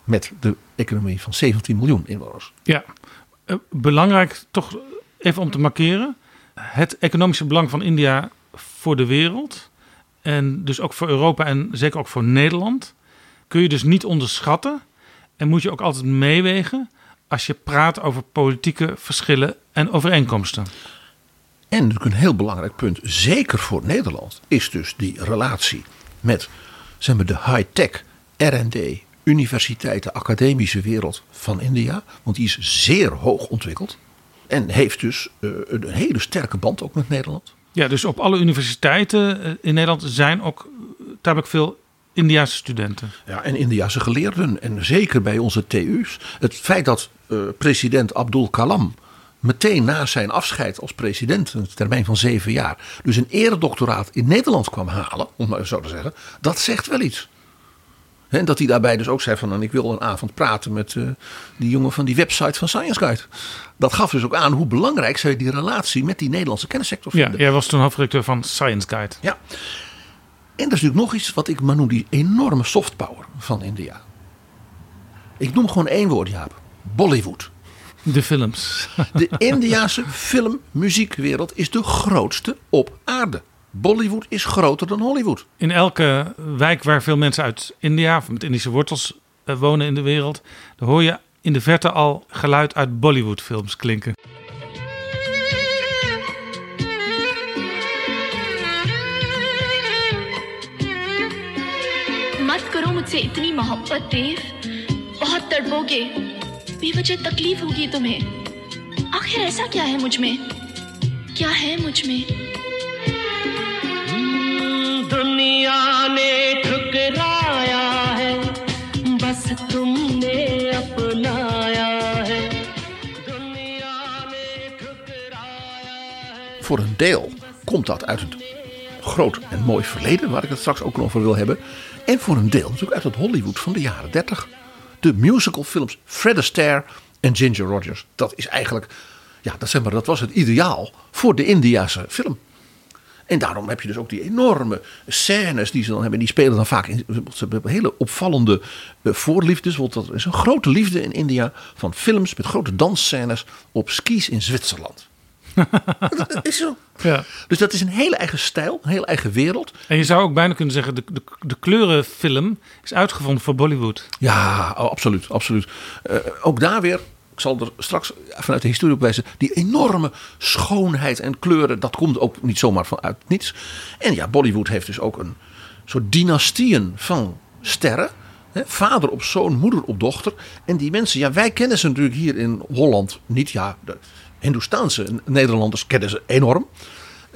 Met de economie van 17 miljoen inwoners. Ja, eh, belangrijk toch even om te markeren. Het economische belang van India voor de wereld. En dus ook voor Europa en zeker ook voor Nederland. Kun je dus niet onderschatten. En moet je ook altijd meewegen als je praat over politieke verschillen en overeenkomsten. En natuurlijk een heel belangrijk punt, zeker voor Nederland, is dus die relatie met zeg maar, de high-tech, RD, universiteiten, academische wereld van India. Want die is zeer hoog ontwikkeld. En heeft dus uh, een hele sterke band ook met Nederland. Ja, dus op alle universiteiten eh, in Nederland zijn ook tamelijk veel Indiaanse studenten. Ja, en Indiaanse geleerden. En zeker bij onze TU's. Het feit dat uh, president Abdul Kalam meteen na zijn afscheid als president, een termijn van zeven jaar, dus een eredoctoraat in Nederland kwam halen, om maar zo te zeggen, dat zegt wel iets. En dat hij daarbij dus ook zei van nou, ik wil een avond praten met uh, die jongen van die website van Science Guide. Dat gaf dus ook aan hoe belangrijk zij die relatie met die Nederlandse kennissector vinden. Ja, jij was toen hoofdredacteur van Science Guide. Ja. En er is natuurlijk nog iets wat ik maar noem die enorme soft power van India. Ik noem gewoon één woord, Jaap. Bollywood. De films. De Indiase film-muziekwereld is de grootste op aarde. Bollywood is groter dan Hollywood. In elke wijk waar veel mensen uit India of met Indische wortels eh, wonen in de wereld, dan hoor je in de verte al geluid uit Bollywood-films klinken. मत करो मुझसे इतनी मोहब्बत देव बहुत तड़पोगे बेवजह तकलीफ होगी तुम्हें आखिर ऐसा क्या है मुझ में क्या है मुझ में दुनिया ने ठुकराया है बस तुमने अपनाया है दुनिया ने ठुकराया है Voor een deel komt dat uit het groot en mooi verleden, waar ik het straks ook nog over wil hebben. En voor een deel natuurlijk uit het Hollywood van de jaren 30. De musicalfilms Fred Astaire en Ginger Rogers. Dat is eigenlijk, ja, dat, zeg maar, dat was het ideaal voor de Indiase film. En daarom heb je dus ook die enorme scènes die ze dan hebben. Die spelen dan vaak in ze hebben hele opvallende uh, voorliefdes. Want dat is een grote liefde in India van films met grote dansscènes op skis in Zwitserland. Dat is zo. Ja. Dus dat is een hele eigen stijl, een hele eigen wereld. En je zou ook bijna kunnen zeggen, de, de, de kleurenfilm is uitgevonden voor Bollywood. Ja, oh, absoluut. absoluut. Uh, ook daar weer, ik zal er straks vanuit de historie op wijzen, die enorme schoonheid en kleuren, dat komt ook niet zomaar vanuit niets. En ja, Bollywood heeft dus ook een soort dynastieën van sterren. Vader op zoon, moeder op dochter. En die mensen, ja, wij kennen ze natuurlijk hier in Holland niet. Ja, de Hindoestaanse Nederlanders kennen ze enorm.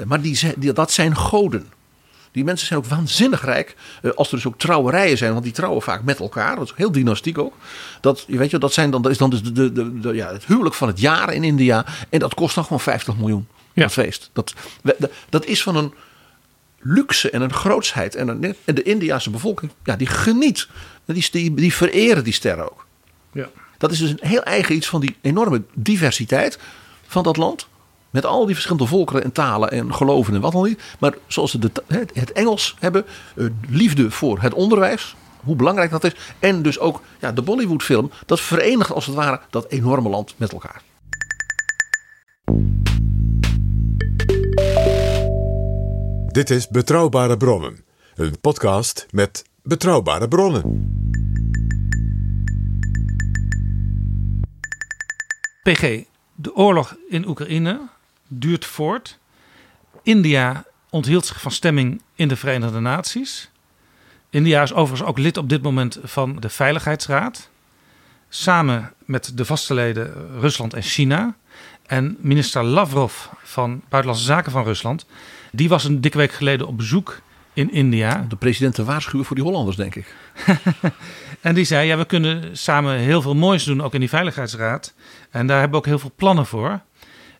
Maar die, die, dat zijn goden. Die mensen zijn ook waanzinnig rijk. Als er dus ook trouwerijen zijn, want die trouwen vaak met elkaar. Dat is heel dynastiek ook. Dat, je weet je, dat, zijn dan, dat is dan dus de, de, de, de, ja, het huwelijk van het jaar in India. En dat kost dan gewoon 50 miljoen. Ja. Dat feest. Dat, dat is van een luxe en een grootsheid. En, een, en de Indiase bevolking, ja, die geniet. Die, die, die vereren die sterren ook. Ja. Dat is dus een heel eigen iets van die enorme diversiteit van dat land. Met al die verschillende volkeren en talen en geloven en wat dan niet. Maar zoals ze de, het Engels hebben, liefde voor het onderwijs. Hoe belangrijk dat is. En dus ook ja, de Bollywood film. Dat verenigt als het ware dat enorme land met elkaar. Dit is Betrouwbare Bronnen. Een podcast met betrouwbare bronnen. PG, de oorlog in Oekraïne duurt voort. India onthield zich van stemming in de Verenigde Naties. India is overigens ook lid op dit moment van de Veiligheidsraad. Samen met de vaste leden Rusland en China. En minister Lavrov van Buitenlandse Zaken van Rusland. Die was een dikke week geleden op bezoek in India. De president te waarschuwen voor die Hollanders, denk ik. en die zei: Ja, we kunnen samen heel veel moois doen, ook in die Veiligheidsraad. En daar hebben we ook heel veel plannen voor.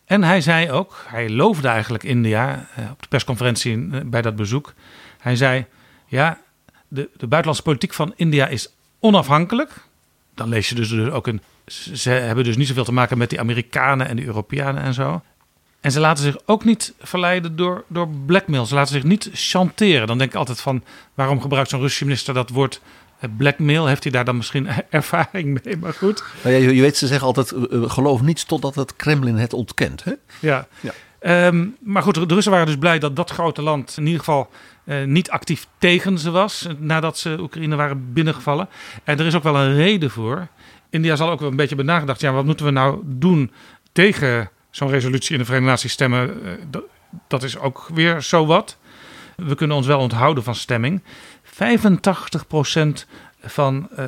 En hij zei ook, hij loofde eigenlijk India eh, op de persconferentie eh, bij dat bezoek. Hij zei: Ja, de, de buitenlandse politiek van India is onafhankelijk. dan lees je dus, dus ook een. Ze hebben dus niet zoveel te maken met die Amerikanen en de Europeanen en zo. En ze laten zich ook niet verleiden door, door blackmail. Ze laten zich niet chanteren. Dan denk ik altijd van, waarom gebruikt zo'n Russische minister dat woord blackmail? Heeft hij daar dan misschien ervaring mee? Maar goed. Nou ja, je, weet, ze zeggen altijd, eh, eh, geloof niets totdat het Kremlin het ontkent. Hè? Ja. Ja. Ehm, maar goed, de Russen waren dus blij dat dat grote land in ieder geval eh, niet actief tegen ze was. eh, Nadat ze Oekraïne waren binnengevallen. En er is ook wel een reden voor. India zal ook wel een beetje hebben nagedacht. Ja, wat moeten we nou doen tegen zo'n resolutie in de Verenigde Naties stemmen? Eh, dat, dat is ook weer zo wat. We kunnen ons wel onthouden van stemming. 85% van eh,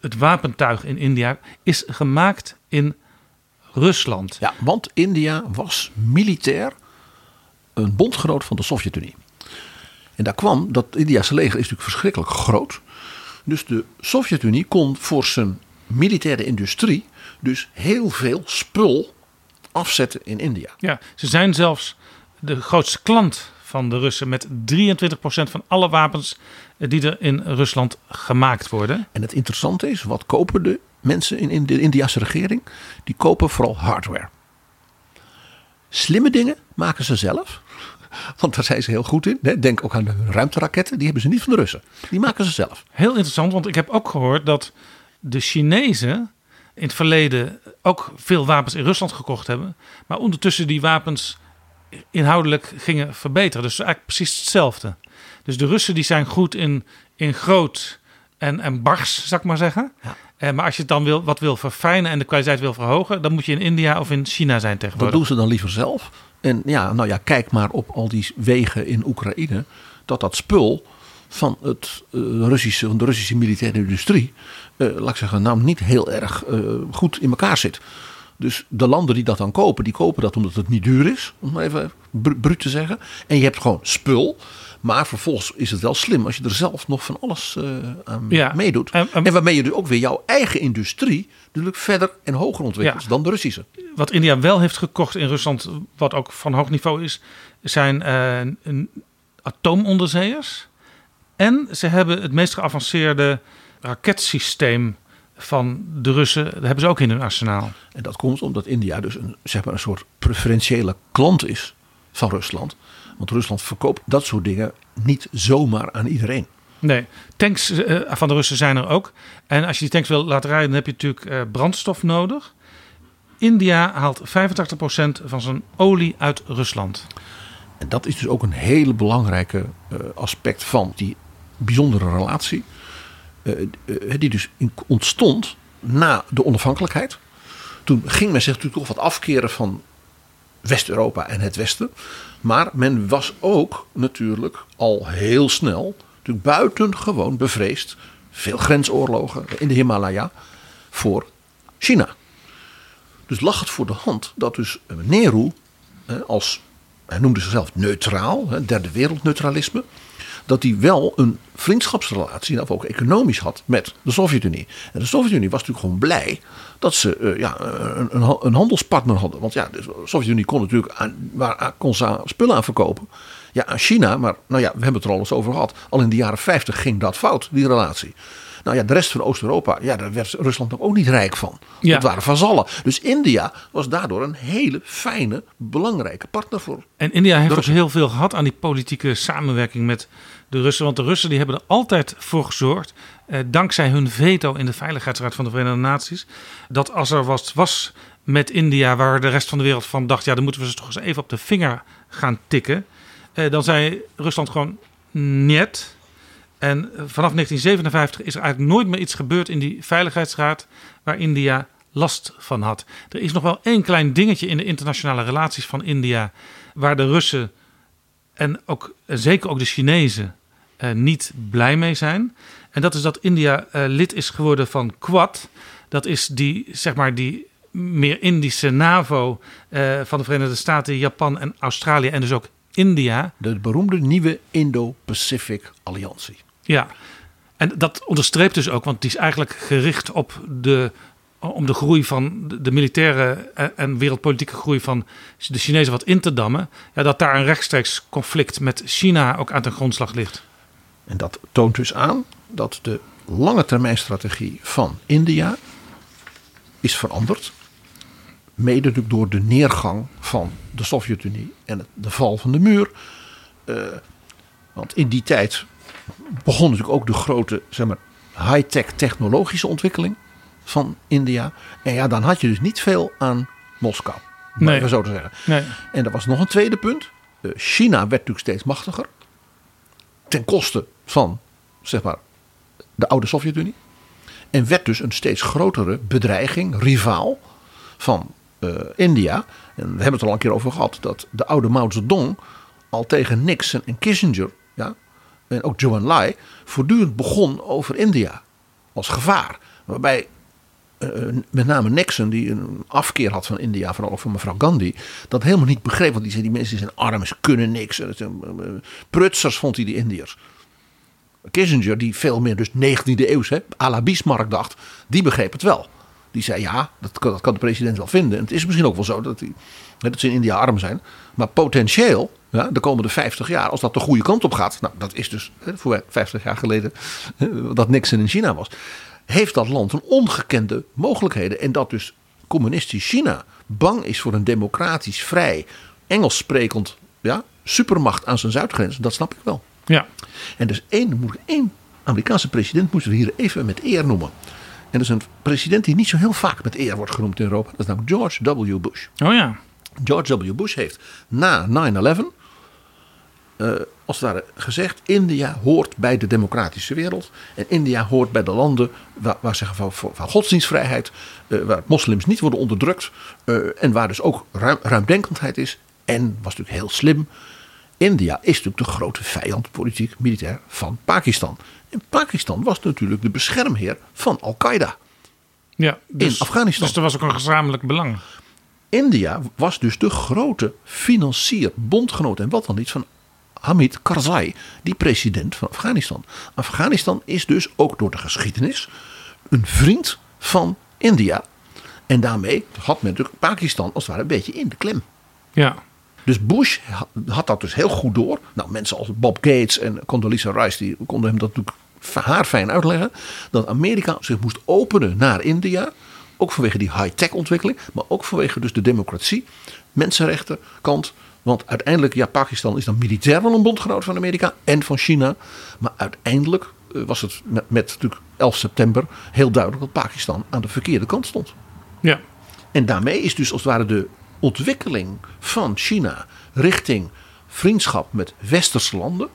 het wapentuig in India is gemaakt in Rusland. Ja, want India was militair een bondgenoot van de Sovjet-Unie. En daar kwam dat Indiase leger is natuurlijk verschrikkelijk groot. Dus de Sovjet-Unie kon voor zijn militaire industrie dus heel veel spul afzetten in India. Ja, ze zijn zelfs de grootste klant van de Russen met 23% van alle wapens eh, die er in Rusland gemaakt worden. En het interessante is, wat kopen de mensen in, de Indiase regering? Die kopen vooral hardware. Slimme dingen maken ze zelf. Want daar zijn ze heel goed in. Denk ook aan de ruimteraketten. Die hebben ze niet van de Russen. Die maken ze zelf. Heel interessant, want ik heb ook gehoord dat de Chinezen in het verleden ook veel wapens in Rusland gekocht hebben. Maar ondertussen die wapens inhoudelijk gingen verbeteren. Dus eigenlijk precies hetzelfde. Dus de Russen die zijn goed in, in groot en, en bars, zou ik maar zeggen. Eh, maar als je het dan wil, wat wil verfijnen en de kwaliteit wil verhogen, dan moet je in India of in China zijn Dat tegenwoordig. doen ze dan liever zelf. En ja, nou ja, kijk maar op al die wegen in Oekraïne. Dat dat spul van, het, eh, Russische, van de Russische militaire industrie. eh, laat ik zeggen, nou niet heel erg eh, goed in elkaar zit. Dus de landen die dat dan kopen, die kopen dat omdat het niet duur is. Om even br- bruut te zeggen. En je hebt gewoon spul. Maar vervolgens is het wel slim als je er zelf nog van alles eh, aan Ja. meedoet. En- en- en waarmee je dus ook weer jouw eigen industrie natuurlijk verder en hoger ontwikkelt Ja. dan de Russische. Wat India wel heeft gekocht in Rusland, wat ook van hoog niveau is, zijn een atoomonderzeeërs. En ze hebben het meest geavanceerde raketsysteem van de Russen. Dat hebben ze ook in hun arsenaal. En dat komt omdat India dus een, zeg maar een soort preferentiële klant is van Rusland. Want Rusland verkoopt dat soort dingen niet zomaar aan iedereen. Nee, tanks eh, van de Russen zijn er ook. En als je die tanks wil laten rijden, dan heb je natuurlijk eh, brandstof nodig. India haalt 85% van zijn olie uit Rusland. En dat is dus ook een hele belangrijke eh, aspect van die bijzondere relatie. Eh, eh, die dus ontstond na de onafhankelijkheid. Toen ging men zich natuurlijk toch wat afkeren van West-Europa en het Westen. Maar men was ook natuurlijk al heel snel natuurlijk buitengewoon bevreesd. Veel grensoorlogen in de Himalaya voor China. Dus lag het voor de hand dat dus Nehru als, hij noemde zichzelf neutraal, derde wereldneutralisme, dat hij wel een vriendschapsrelatie, of ook economisch had met de Sovjet-Unie. En de Sovjet-Unie was natuurlijk gewoon blij dat ze eh, ja, een, een, ha- een handelspartner hadden. Want ja, de Sovjet-Unie kon natuurlijk aan, waar, kon spullen aan verkopen. Ja, aan China, maar nou ja, we hebben het er al eens over gehad. Al in de jaren 50 ging dat fout, die relatie. Nou ja, de rest van Oost-Europa, ja, daar werd Rusland ook niet rijk van. Ja. Dat waren vazallen. Dus India was daardoor een hele fijne, belangrijke partner voor. En India heeft ook heel veel gehad aan die politieke samenwerking met de Russen. Want de Russen die hebben er altijd voor gezorgd, eh, dankzij hun veto in de Veiligheidsraad van de Verenigde Naties, dat als er wat was met India waar de rest van de wereld van dacht, ja, dan moeten we ze toch eens even op de vinger gaan tikken. Eh, dan zei Rusland gewoon niet. En vanaf 1957 is er eigenlijk nooit meer iets gebeurd in die Veiligheidsraad waar India last van had. Er is nog wel één klein dingetje in de internationale relaties van India waar de Russen en ook en zeker ook de Chinezen eh, niet blij mee zijn. En dat is dat India eh, lid is geworden van Quad. Dat is die, zeg maar, die meer Indische NAVO eh, van de Verenigde Staten, Japan en Australië en dus ook India. De beroemde nieuwe Indo-Pacific Alliantie. Ja, en dat onderstreept dus ook, want die is eigenlijk gericht op de, om de groei van de, militaire en, wereldpolitieke groei van de Chinezen wat in te dammen. Ja, dat daar een rechtstreeks conflict met China ook aan ten grondslag ligt. En dat toont dus aan dat de lange termijn strategie van India is veranderd. Mede natuurlijk door de neergang van de Sovjet-Unie en de val van de muur. Eh, want in die tijd begon natuurlijk ook de grote zeg maar, high-tech technologische ontwikkeling van India. En ja, dan had je dus niet veel aan Moskou. Nee. Even zo te zeggen. Nee. En er was nog een tweede punt. Eh, China werd natuurlijk steeds machtiger. Ten koste van, zeg maar, de oude Sovjet-Unie. En werd dus een steeds grotere bedreiging, rivaal van eh, India. En we hebben het er al een keer over gehad. Dat de oude Mao Zedong al tegen Nixon en Kissinger. Ja, en ook Zhou Enlai voortdurend begon over India. Als gevaar. Waarbij eh, met name Nixon, die een afkeer had van India, van, van mevrouw Gandhi, dat helemaal niet begreep. Want die zei: die mensen zijn arm, ze kunnen niks. Eh, eh, Prutsers vond hij die Indiërs. Kissinger, die veel meer dus 19e eeuws, hè, à la Bismarck dacht, die begreep het wel. Die zei ja, dat dat kan de president wel vinden. En het is misschien ook wel zo dat, die, dat ze in India arm zijn. Maar potentieel, ja, de komende 50 jaar, als dat de goede kant op gaat. Nou, dat is dus hè, voor 50 jaar geleden hè, dat Nixon in China was. Heeft dat land een ongekende mogelijkheden. En dat dus communistisch China bang is voor een democratisch, vrij, Engels sprekend ja, supermacht aan zijn zuidgrens. Dat snap ik wel. Ja. En dus één, één Amerikaanse president moeten we hier even met eer noemen. En dat is een president die niet zo heel vaak met eer wordt genoemd in Europa. Dat is namelijk George W. Bush. Oh ja. George W. Bush heeft na 9-11 eh, als het ware gezegd: India hoort bij de democratische wereld. En India hoort bij de landen waar, waar zeggen van, godsdienstvrijheid, eh, waar moslims niet worden onderdrukt. eh, en waar dus ook ruim, ruimdenkendheid is. En was natuurlijk heel slim. India is natuurlijk de grote vijand, politiek, militair, van Pakistan. En Pakistan was natuurlijk de beschermheer van Al-Qaeda. Ja, dus, in Afghanistan. Dus er was ook een gezamenlijk belang. India was dus de grote financier, bondgenoot en wat dan niet van Hamid Karzai, die president van Afghanistan. Afghanistan is dus ook door de geschiedenis een vriend van India. En daarmee had men natuurlijk Pakistan als het ware een beetje in de klem. Ja. Dus Bush ha- had dat dus heel goed door. Nou, mensen als Bob Gates en Condoleezza Rice die konden hem dat natuurlijk haarfijn uitleggen. Dat Amerika zich moest openen naar India. Ook vanwege die high-tech ontwikkeling. Maar ook vanwege dus de democratie, mensenrechten kant. Want uiteindelijk, ja, Pakistan is dan militair wel een bondgenoot van Amerika en van China. Maar uiteindelijk eh, was het met, met natuurlijk 11 september heel duidelijk dat Pakistan aan de verkeerde kant stond. Ja. En daarmee is dus als het ware de ontwikkeling van China richting vriendschap met westerse landen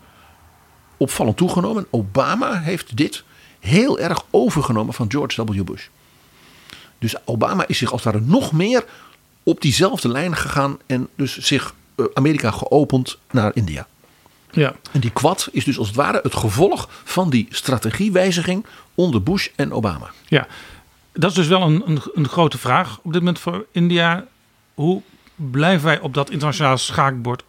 opvallend toegenomen. Obama heeft dit heel erg overgenomen van George W. Bush. Dus Obama is zich als het ware nog meer op diezelfde lijn gegaan en dus zich Amerika geopend naar India. Ja. En die kwad is dus als het ware het gevolg van die strategiewijziging onder Bush en Obama. Ja, dat is dus wel een, een, een grote vraag op dit moment voor India. Hoe blijven wij op dat internationale schaakbord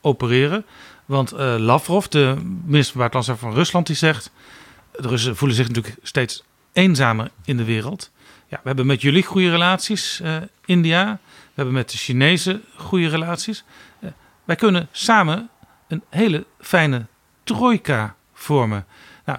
opereren? Want eh, Lavrov, de minister van Buitenlandse Zaken van Rusland, die zegt... de Russen voelen zich natuurlijk steeds eenzamer in de wereld. Ja, we hebben met jullie goede relaties, eh, India. We hebben met de Chinezen goede relaties. Eh, wij kunnen samen een hele fijne trojka vormen. Nou,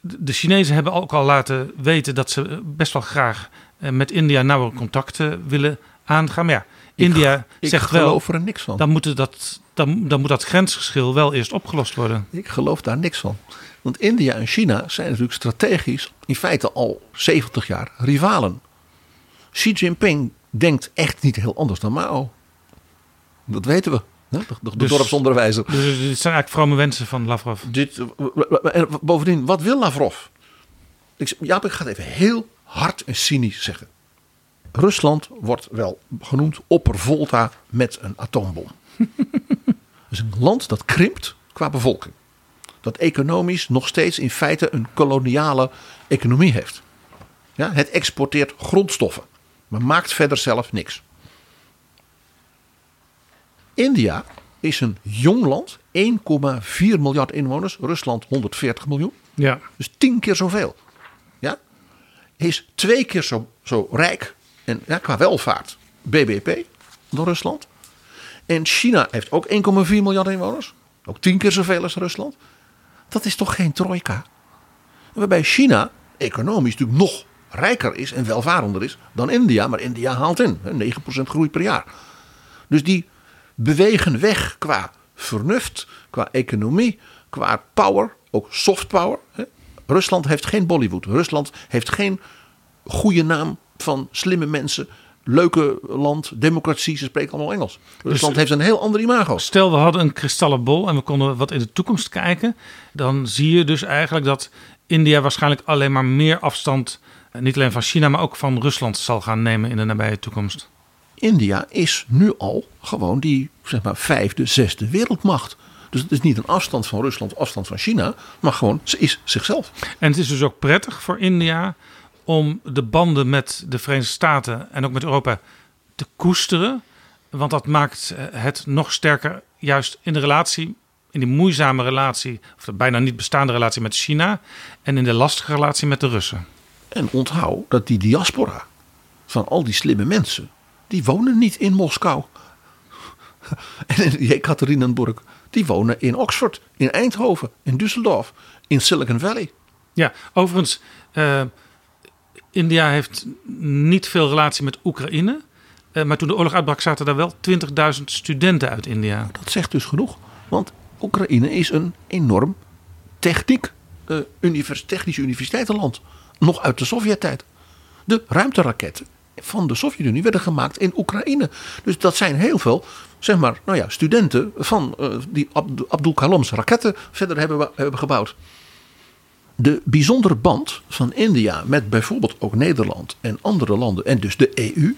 de Chinezen hebben ook al laten weten dat ze best wel graag eh, met India nauwe contacten willen aangaan. Maar ja, Ik- India ik zegt wel. geloof er niks van. Dan, moet dat, dan, dan moet dat grensgeschil wel eerst opgelost worden. Ik geloof daar niks van. Want India en China zijn natuurlijk strategisch in feite al 70 jaar rivalen. Xi Jinping denkt echt niet heel anders dan Mao. Dat weten we. De, de, de Dus- dorpsonderwijzer. Dus dit zijn eigenlijk vrome wensen van Lavrov. Dit, en bovendien, wat wil Lavrov? Ik, Jaap, ik ga het even heel hard en cynisch zeggen. Rusland wordt wel genoemd oppervolta met een atoombom. Het is een land dat krimpt qua bevolking. Dat economisch nog steeds in feite een koloniale economie heeft. Ja, het exporteert grondstoffen, maar maakt verder zelf niks. India is een jong land, 1,4 miljard inwoners, Rusland 140 miljoen. Ja. Dus tien keer zoveel. Ja? Is twee keer zo, zo rijk en ja, qua welvaart, BBP, dan Rusland. En China heeft ook 1,4 miljard inwoners. Ook tien keer zoveel als Rusland. Dat is toch geen trojka? Waarbij China economisch natuurlijk nog rijker is en welvarender is dan India. Maar India haalt in, hè, 9% groei per jaar. Dus die bewegen weg qua vernuft, qua economie, qua power, ook soft power. hè. Rusland heeft geen Bollywood. Rusland heeft geen goede naam van slimme mensen. Leuke land, democratie, ze spreken allemaal Engels. Rusland heeft een heel ander imago. Stel, we hadden een kristallen bol en we konden wat in de toekomst kijken. Dan zie je dus eigenlijk dat India waarschijnlijk alleen maar meer afstand, eh, niet alleen van China, maar ook van Rusland zal gaan nemen in de nabije toekomst. India is nu al gewoon die zeg maar, vijfde, zesde wereldmacht. Dus het is niet een afstand van Rusland, afstand van China, maar gewoon ze is zichzelf. En het is dus ook prettig voor India om de banden met de Verenigde Staten en ook met Europa te koesteren. Want dat maakt eh, het nog sterker, juist in de relatie, in die moeizame relatie, of de bijna niet bestaande relatie met China. En in de lastige relatie met de Russen. En onthoud dat die diaspora van al die slimme mensen, die wonen niet in Moskou. En in Jekaterinenburg, die wonen in Oxford, in Eindhoven, in Düsseldorf, in Silicon Valley. Ja, overigens, eh, India heeft niet veel relatie met Oekraïne. Eh, maar toen de oorlog uitbrak, zaten daar wel 20.000 studenten uit India. Dat zegt dus genoeg, want Oekraïne is een enorm techniek, eh, univers, technisch universiteitenland. Nog uit de Sovjet-tijd. De ruimteraketten van de Sovjet-Unie werden gemaakt in Oekraïne. Dus dat zijn heel veel, zeg maar, nou ja, studenten van eh, die Abd- Abdul Kalam's raketten verder hebben, hebben gebouwd. De bijzondere band van India met bijvoorbeeld ook Nederland en andere landen en dus de EU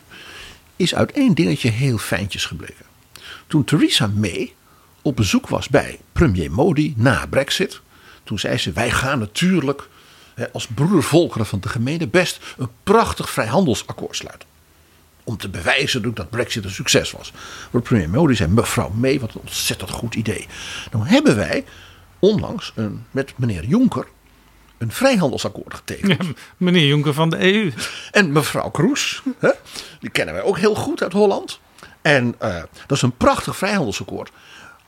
is uit één dingetje heel fijntjes gebleken. Toen Theresa May op bezoek was bij premier Modi na Brexit, toen zei ze: Wij gaan natuurlijk als broedervolkeren van de gemeente best een prachtig vrijhandelsakkoord sluiten. Om te bewijzen dat Brexit een succes was. Maar premier Modi zei: Mevrouw May, wat een ontzettend goed idee. Dan hebben wij onlangs een, met meneer Juncker een vrijhandelsakkoord getekend. Ja, meneer Jonker van de EU. En mevrouw Kroes, hè, die kennen wij ook heel goed uit Holland. En eh, dat is een prachtig vrijhandelsakkoord.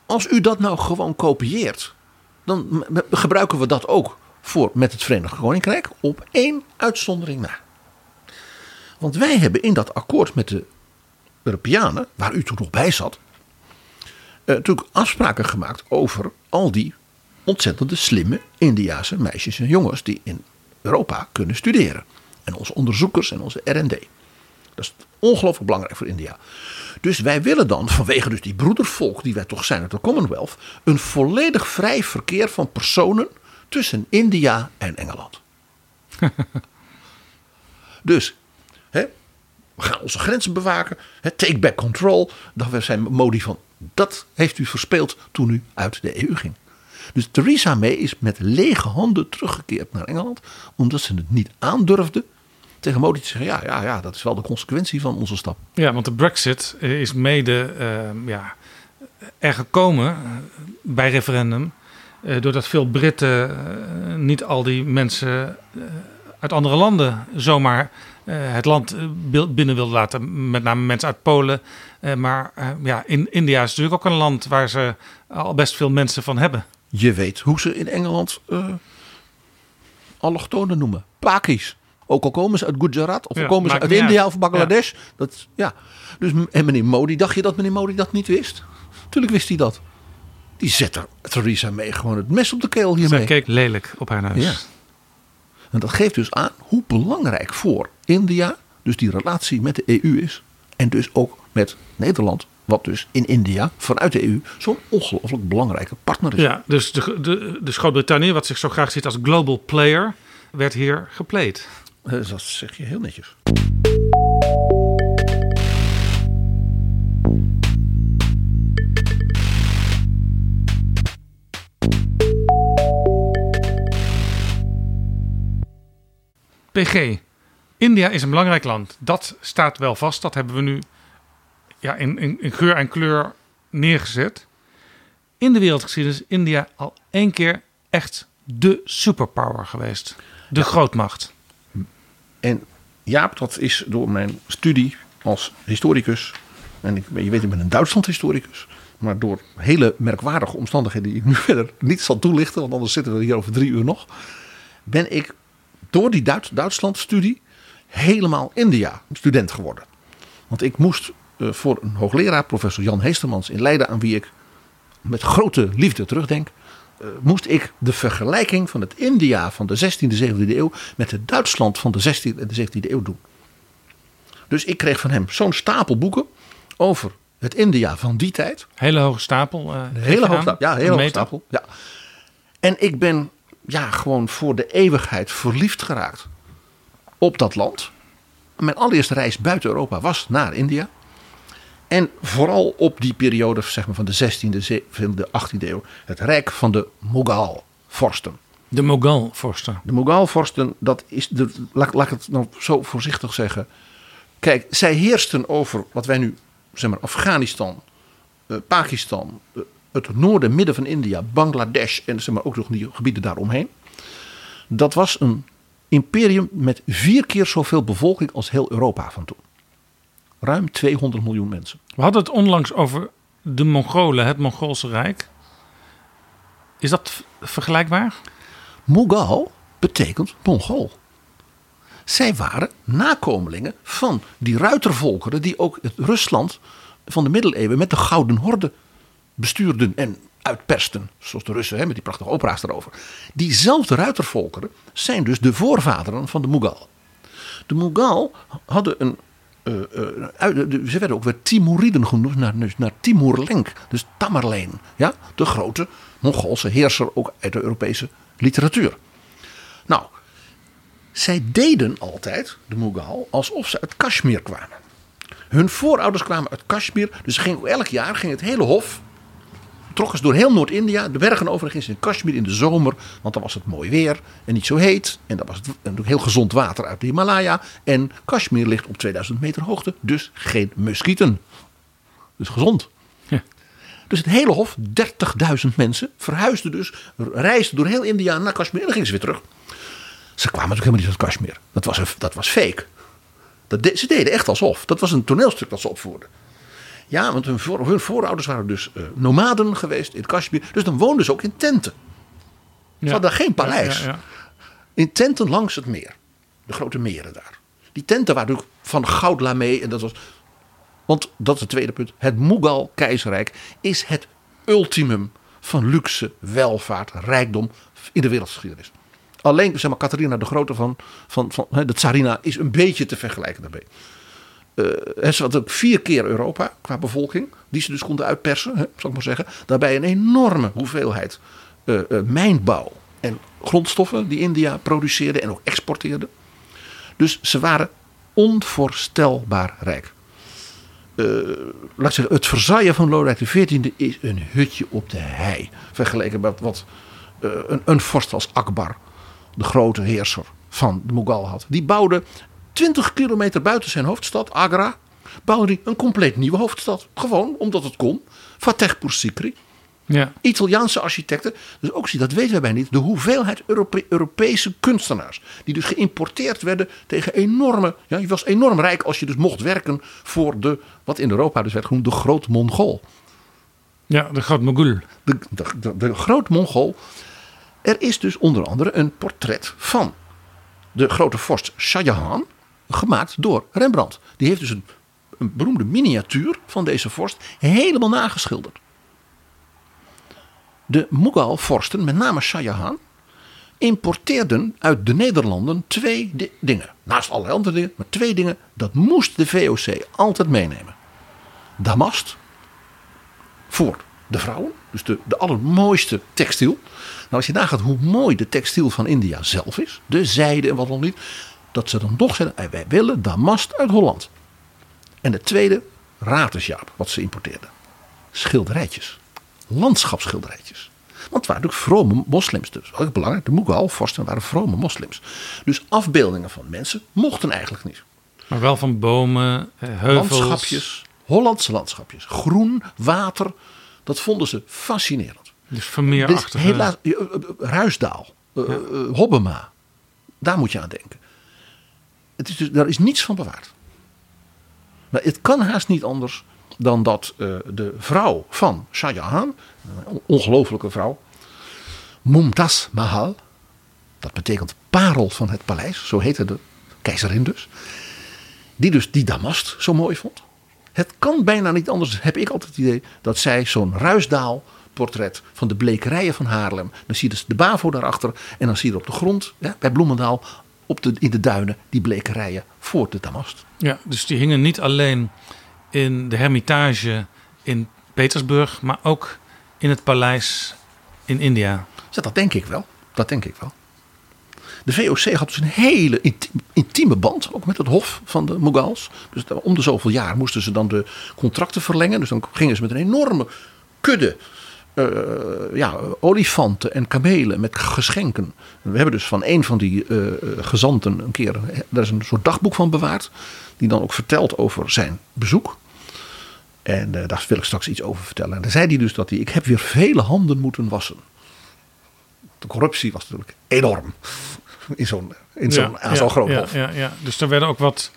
Als u dat nou gewoon kopieert, dan gebruiken we dat ook voor met het Verenigd Koninkrijk op één uitzondering na. Want wij hebben in dat akkoord met de Europeanen, waar u toen nog bij zat, eh, natuurlijk afspraken gemaakt over al die ontzettende slimme Indiase meisjes en jongens die in Europa kunnen studeren. En onze onderzoekers en onze R&D. Dat is ongelooflijk belangrijk voor India. Dus wij willen dan, vanwege dus die broedervolk die wij toch zijn uit de Commonwealth, een volledig vrij verkeer van personen tussen India en Engeland. dus, hè, we gaan onze grenzen bewaken, hè, take back control. Dan zijn Modi van, dat heeft u verspeeld toen u uit de EU ging. Dus Theresa May is met lege handen teruggekeerd naar Engeland, omdat ze het niet aandurfde tegen Modi te zeggen: ja, ja, ja, dat is wel de consequentie van onze stap. Ja, want de Brexit is mede eh, ja, er gekomen eh, bij referendum. Eh, doordat veel Britten eh, niet al die mensen eh, uit andere landen zomaar het land binnen wilden laten. Met name mensen uit Polen. Maar ja, in India is natuurlijk ook een land waar ze al best veel mensen van hebben. Je weet hoe ze in Engeland eh allochtonen noemen: Pakis. Ook al komen ze uit Gujarat, of al komen ze uit India uit. of Bangladesh. Dat, ja. Dus, en meneer Modi, dacht je dat meneer Modi dat niet wist? Tuurlijk wist hij dat. Die zet er Theresa mee gewoon het mes op de keel Zij hiermee. keek lelijk op haar neus. Ja. En dat geeft dus aan hoe belangrijk voor India dus die relatie met de EU is. En dus ook met Nederland, wat dus in India vanuit de EU zo'n ongelooflijk belangrijke partner is. Ja, dus de, de, de Groot-Brittannië, wat zich zo graag ziet als global player, werd hier gepleed. Eh, Dat zeg je heel netjes. PG. India is een belangrijk land. Dat staat wel vast. Dat hebben we nu ja, in, in, in geur en kleur neergezet. In de wereldgeschiedenis is India al één keer echt de superpower geweest. De grootmacht. En Jaap, dat is door mijn studie als historicus. En ik, je weet, ik ben een Duitsland-historicus. Maar door hele merkwaardige omstandigheden die ik nu verder niet zal toelichten. Want anders zitten we hier over drie uur nog. ben ik door die Duits, Duitsland-studie helemaal India-student geworden. Want ik moest eh, voor een hoogleraar, professor Jan Heestermans in Leiden, aan wie ik met grote liefde terugdenk, eh, moest ik de vergelijking van het India van de 16e, 17e eeuw met het Duitsland van de 16e en de 17e eeuw doen. Dus ik kreeg van hem zo'n stapel boeken over het India van die tijd. Hele hoge stapel. eh, hele hoge stapel. Ja, hele hoge stapel. Ja. En ik ben ja, gewoon voor de eeuwigheid verliefd geraakt op dat land. Mijn allereerste reis buiten Europa was naar India. En vooral op die periode zeg maar, van de 16e, 17e, 18e eeuw. Het rijk van de Mughal-vorsten. De Mughal-vorsten. De Mughal-vorsten, dat is de, laat, laat ik het nou zo voorzichtig zeggen. Kijk, zij heersten over wat wij nu, zeg maar, Afghanistan, eh, Pakistan, eh, het noorden, midden van India, Bangladesh en zeg maar, ook nog die gebieden daaromheen. Dat was een imperium met vier keer zoveel bevolking als heel Europa van toen. Ruim 200 miljoen mensen. We hadden het onlangs over de Mongolen, het Mongoolse Rijk. Is dat vergelijkbaar? Mughal betekent Mongool. Zij waren nakomelingen van die ruitervolkeren die ook het Rusland van de middeleeuwen met de Gouden Horde bestuurden en uitpersten. Zoals de Russen hè, met die prachtige opera's erover. Diezelfde ruitervolkeren zijn dus de voorvaderen van de Mughal. De Mughal hadden een. eh, eh, ze werden ook weer Timuriden genoemd, naar, naar Timur-Lenk, dus Tamerlane. Ja? De grote Mongoolse heerser ook uit de Europese literatuur. Nou, zij deden altijd, de Mughal, alsof ze uit Kashmir kwamen. Hun voorouders kwamen uit Kashmir, dus ging, elk jaar ging het hele hof trokken ze door heel Noord-India, de bergen over. en gingen ze in Kashmir in de zomer, want dan was het mooi weer en niet zo heet. En dat was het, heel gezond water uit de Himalaya. En Kashmir ligt op 2000 meter hoogte, dus geen muskieten. Dus gezond. Ja. Dus het hele hof, 30.000 mensen, verhuisden dus, reisden door heel India naar Kashmir en dan gingen ze weer terug. Ze kwamen natuurlijk helemaal niet uit Kashmir. Dat was, een, dat was fake. Dat de- ze deden echt alsof. Dat was een toneelstuk dat ze opvoerden. Ja, want hun, voor, hun voorouders waren dus eh, nomaden geweest in Kashmir. Dus dan woonden ze ook in tenten. Ze hadden geen paleis. Ja, ja, ja. In tenten langs het meer. De grote meren daar. Die tenten waren natuurlijk van goud lamé. En dat was. Want dat is het tweede punt. Het Mughal-keizerrijk is het ultimum van luxe, welvaart, rijkdom in de wereldgeschiedenis. Alleen, zeg maar, Catharina de Grote van, van, van de Tsarina is een beetje te vergelijken daarmee. Eh, ze had ook vier keer Europa qua bevolking. Die ze dus konden uitpersen, hè, zal ik maar zeggen. Daarbij een enorme hoeveelheid eh, eh, mijnbouw en grondstoffen die India produceerde en ook exporteerde. Dus ze waren onvoorstelbaar rijk. Laat ik zeggen, het Versailles van Lodewijk XIV is een hutje op de hei. Vergeleken met wat een, een vorst als Akbar, de grote heerser van de Mughal had. Die bouwde 20 kilometer buiten zijn hoofdstad, Agra, bouwde hij een compleet nieuwe hoofdstad. Gewoon omdat het kon. Fatehpur Sikri. Ja. Italiaanse architecten. Dus ook zie, dat weten wij bij niet. De hoeveelheid Europe- Europese kunstenaars. Die dus geïmporteerd werden tegen enorme. Ja, je was enorm rijk als je dus mocht werken voor de. Wat in Europa dus werd genoemd de Groot Mongool. ja, de groot Mogul. De, de, de, de Groot Mongool. Er is dus onder andere een portret van de grote vorst Shah Jahan. Gemaakt door Rembrandt. Die heeft dus een, een beroemde miniatuur van deze vorst helemaal nageschilderd. De Mughal-vorsten, met name Shah importeerden uit de Nederlanden twee di- dingen. Naast allerlei andere dingen, maar twee dingen. Dat moest de VOC altijd meenemen. Damast, voor de vrouwen. Dus de, de allermooiste textiel. Nou, als je nagaat hoe mooi de textiel van India zelf is. De zijde en wat nog niet. Dat ze dan toch zeggen, "Eh, wij willen damast uit Holland. En de tweede, ratersjaap, wat ze importeerden. Schilderijtjes. Landschapsschilderijtjes. Want het waren natuurlijk vrome moslims. Dus ook belangrijk, de Mughal-vorsten waren vrome moslims. Dus afbeeldingen van mensen mochten eigenlijk niet. Maar wel van bomen, eh, heuvels. Landschapjes, Hollandse landschapjes. Groen, water, dat vonden ze fascinerend. Dus Vermeerachtige. is helaas, eh, eh, Ruisdaal, eh, Hobbema, daar moet je aan denken. Het is dus, daar is niets van bewaard. Maar het kan haast niet anders dan dat eh, de vrouw van Shah Jahan, een ongelofelijke vrouw, Mumtaz Mahal, Dat betekent parel van het paleis, zo heette de keizerin dus. Die dus die damast zo mooi vond. Het kan bijna niet anders, heb ik altijd het idee, dat zij zo'n Ruisdaal portret van de blekerijen van Haarlem. Dan zie je dus de Bavo daarachter en dan zie je op de grond, ja, bij Bloemendaal, op de, in de duinen, die blekerijen voor de damast. Ja, dus die hingen niet alleen in de Hermitage in Petersburg, maar ook in het paleis in India. Ja, dat denk ik wel. Dat denk ik wel. De VOC had dus een hele inti- intieme band, ook met het hof van de Mughals. Dus om de zoveel jaar moesten ze dan de contracten verlengen. Dus dan gingen ze met een enorme kudde eh, ja, olifanten en kamelen met geschenken. We hebben dus van een van die eh, eh, gezanten een keer, daar is een soort dagboek van bewaard. Die dan ook vertelt over zijn bezoek. En daar wil ik straks iets over vertellen. En dan zei hij dus dat hij, ik heb weer vele handen moeten wassen. De corruptie was natuurlijk enorm in zo'n in zo'n Ja, ja, groot ja. Ja, ja. Dus er werden ook wat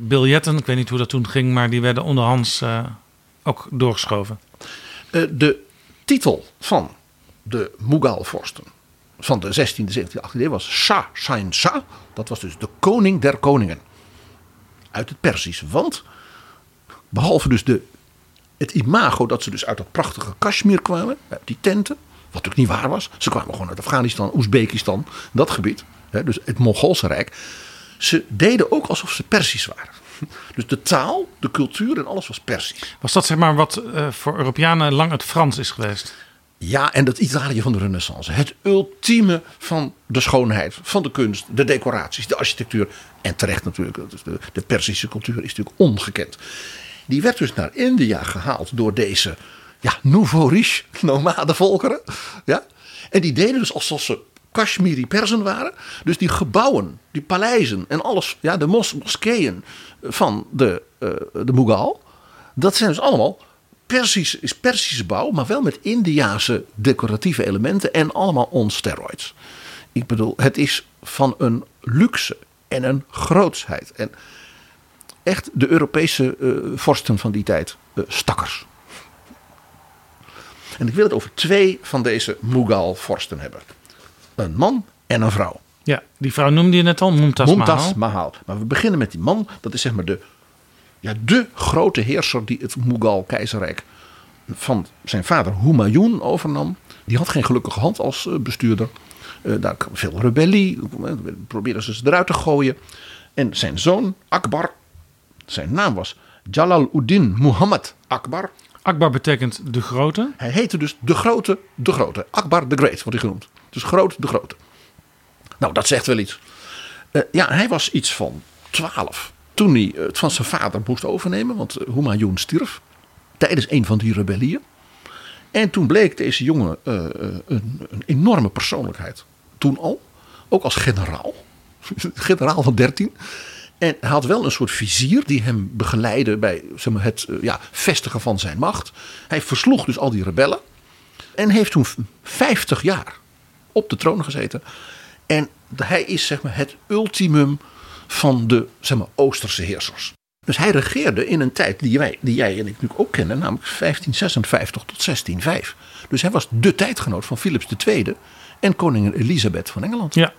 biljetten, ik weet niet hoe dat toen ging, maar die werden onderhands ook doorgeschoven. De titel van de Mughal-vorsten van de 16e, 17e, 18e eeuw was Shah Shahin Shah. Dat was dus de koning der koningen. Uit het Persisch. Want behalve dus de, het imago dat ze dus uit dat prachtige Kashmir kwamen, die tenten, wat natuurlijk niet waar was. Ze kwamen gewoon uit Afghanistan, Oezbekistan, dat gebied. Dus het Mongoolse Rijk. Ze deden ook alsof ze Persisch waren. Dus de taal, de cultuur en alles was Persisch. Was dat zeg maar wat eh, voor Europeanen lang het Frans is geweest? Ja, en dat Italië van de Renaissance. Het ultieme van de schoonheid, van de kunst, de decoraties, de architectuur. En terecht natuurlijk, de, de Persische cultuur is natuurlijk ongekend. Die werd dus naar India gehaald door deze ja, nouveau riche nomadenvolkeren. Ja? En die deden dus alsof ze Kashmiri Persen waren. Dus die gebouwen, die paleizen en alles, ja, de mos moskeeën van de, eh de Mughal. Dat zijn dus allemaal Persisch, is Persische bouw, maar wel met Indiase decoratieve elementen en allemaal on steroids. Ik bedoel, het is van een luxe en een grootsheid. En echt de Europese eh, vorsten van die tijd, eh, stakkers. En ik wil het over twee van deze Mughal-vorsten hebben. Een man en een vrouw. Ja, die vrouw noemde je net al, Mumtaz, Mumtaz Mahal. Mahal. Maar we beginnen met die man. Dat is zeg maar de, ja, de grote heerser die het Mughal-keizerrijk van zijn vader Humayun overnam. Die had geen gelukkige hand als eh, bestuurder. Eh, daar kwam veel rebellie. Probeerden ze ze eruit te gooien. En zijn zoon Akbar, zijn naam was Jalaluddin Muhammad Akbar. Akbar betekent de grote. Hij heette dus de grote, de grote. Akbar the Great wordt hij genoemd. Dus groot, de grote. Nou, dat zegt wel iets. Eh, ja, hij was iets van 12 toen hij het van zijn vader moest overnemen. Want eh, Humayun stierf tijdens een van die rebellieën. En toen bleek deze jongen eh, een, een enorme persoonlijkheid. Toen al. Ook als generaal. generaal van 13. En hij had wel een soort vizier die hem begeleidde bij zeg maar, het eh, ja, vestigen van zijn macht. Hij versloeg dus al die rebellen. En heeft toen 50 jaar op de troon gezeten. En hij is zeg maar, het ultimum van de zeg maar, Oosterse heersers. Dus hij regeerde in een tijd die, wij, die jij en ik natuurlijk ook kennen, namelijk 1556 tot 1605. Dus hij was de tijdgenoot van Philips II en koningin Elisabeth van Engeland. Ja.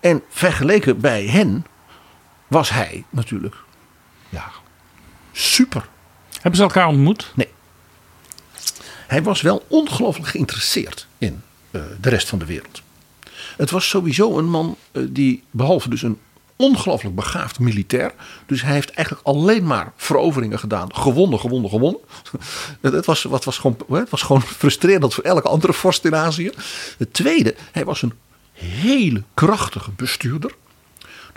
En vergeleken bij hen was hij natuurlijk ja, super. Hebben ze elkaar ontmoet? Nee. Hij was wel ongelooflijk geïnteresseerd in eh, de rest van de wereld. Het was sowieso een man eh, die, behalve dus een ongelooflijk begaafd militair. Dus hij heeft eigenlijk alleen maar veroveringen gedaan. Gewonnen, gewonnen, gewonnen. Het, het was, wat was gewoon, het was gewoon frustrerend voor elke andere vorst in Azië. Het tweede, hij was een hele krachtige bestuurder.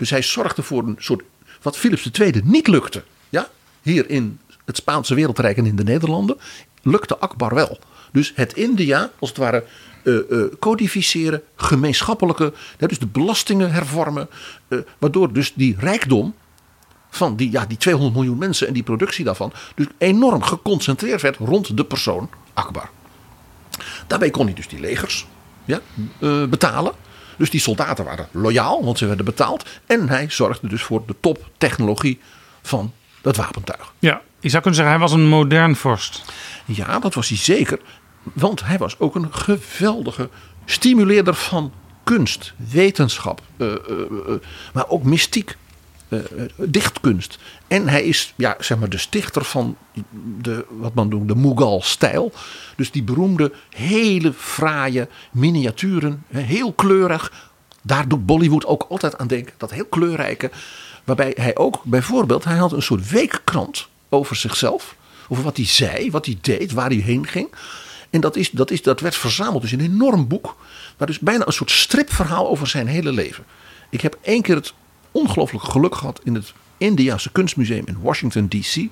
Dus hij zorgde voor een soort. wat Philips II niet lukte. Ja? Hier in het Spaanse wereldrijk en in de Nederlanden. lukte Akbar wel. Dus het India, als het ware. eh, eh, codificeren, gemeenschappelijke, dus de belastingen hervormen, eh, waardoor dus die rijkdom van die, ja, die 200 miljoen mensen en die productie daarvan, dus enorm geconcentreerd werd rond de persoon Akbar. Daarbij kon hij dus die legers ja, betalen. Dus die soldaten waren loyaal, want ze werden betaald. En hij zorgde dus voor de toptechnologie van het wapentuig. Ja, je zou kunnen zeggen, hij was een modern vorst. Ja, dat was hij zeker. Want hij was ook een geweldige stimuleerder van kunst, wetenschap, eh, eh, eh, maar ook mystiek, eh, eh, dichtkunst. En hij is ja, zeg maar de stichter van de, wat man noemt, de Mughal-stijl. Dus die beroemde, hele fraaie miniaturen, heel kleurig. Daar doet Bollywood ook altijd aan denken, dat heel kleurrijke. Waarbij hij ook bijvoorbeeld, hij had een soort weekkrant over zichzelf. Over wat hij zei, wat hij deed, waar hij heen ging. En dat, is, dat, is, dat werd verzameld dus een enorm boek. Waar dus bijna een soort stripverhaal over zijn hele leven. Ik heb één keer het ongelooflijke geluk gehad in het Indiaanse kunstmuseum in Washington DC.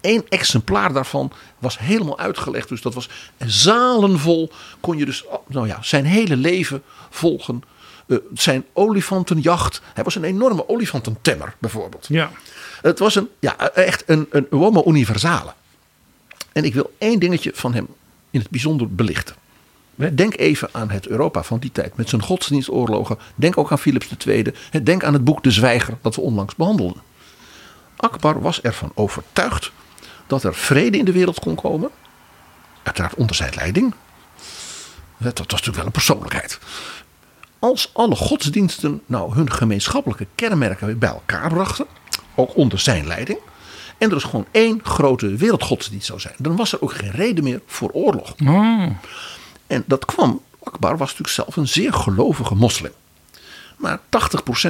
Eén exemplaar daarvan was helemaal uitgelegd. Dus dat was zalenvol. Kon je dus nou ja, zijn hele leven volgen. Eh, zijn olifantenjacht. Hij was een enorme olifantentemmer bijvoorbeeld. Ja. Het was een, ja, echt een, een homo universale. En ik wil één dingetje van hem in het bijzonder belichten. Denk even aan het Europa van die tijd met zijn godsdienstoorlogen. Denk ook aan Philips II. Denk aan het boek De Zwijger dat we onlangs behandelden. Akbar was ervan overtuigd dat er vrede in de wereld kon komen. Uiteraard onder zijn leiding. Dat was natuurlijk wel een persoonlijkheid. Als alle godsdiensten nou hun gemeenschappelijke kenmerken weer bij elkaar brachten. Ook onder zijn leiding. En er dus gewoon één grote wereldgodsdienst zou zijn. Dan was er ook geen reden meer voor oorlog. En dat kwam, Akbar was natuurlijk zelf een zeer gelovige moslim. Maar 80%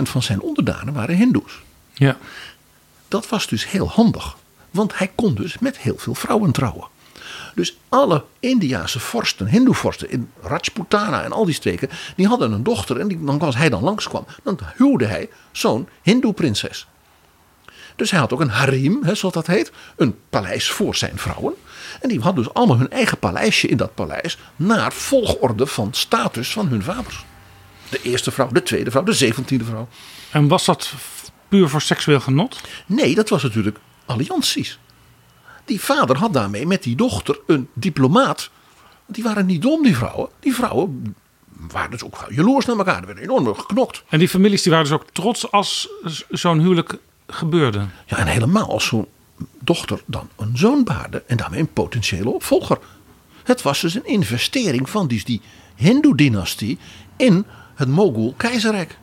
van zijn onderdanen waren hindoes. Ja. Dat was dus heel handig. Want hij kon dus met heel veel vrouwen trouwen. Dus alle Indiaanse vorsten, hindoevorsten in Rajputana en al die streken, die hadden een dochter. En die, dan, als hij dan langskwam, dan huwde hij zo'n hindoe-prinses. Dus hij had ook een harem, hè, zoals dat heet. Een paleis voor zijn vrouwen. En die hadden dus allemaal hun eigen paleisje in dat paleis. Naar volgorde van status van hun vaders. De eerste vrouw, de tweede vrouw, de zeventiende vrouw. En was dat puur voor seksueel genot? Nee, dat was natuurlijk allianties. Die vader had daarmee met die dochter een diplomaat. Die waren niet dom, die vrouwen. Die vrouwen waren dus ook jaloers naar elkaar. Er werden enorm geknokt. En die families die waren dus ook trots als zo'n huwelijk gebeurde. Ja, en helemaal als zo'n dochter dan een zoon baarde. En daarmee een potentiële opvolger. Het was dus een investering van die, die Hindoe-dynastie in het Mogul-keizerrijk.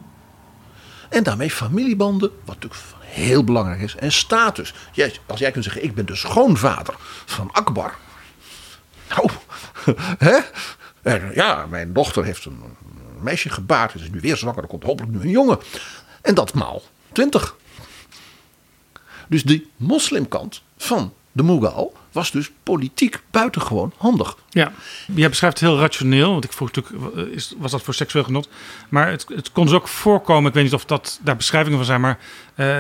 En daarmee familiebanden, wat natuurlijk heel belangrijk is. En status. Jij, als jij kunt zeggen, ik ben de schoonvader van Akbar. Nou, hè? Ja, mijn dochter heeft een meisje gebaard. Is nu weer zwanger. Er komt hopelijk nu een jongen. En dat maal 20. Dus die moslimkant van de Mughal was dus politiek buitengewoon handig. Ja, jij beschrijft het heel rationeel. Want ik vroeg natuurlijk, is, was dat voor seksueel genot? Maar het, het kon dus ook voorkomen, ik weet niet of dat daar beschrijvingen van zijn, maar uh,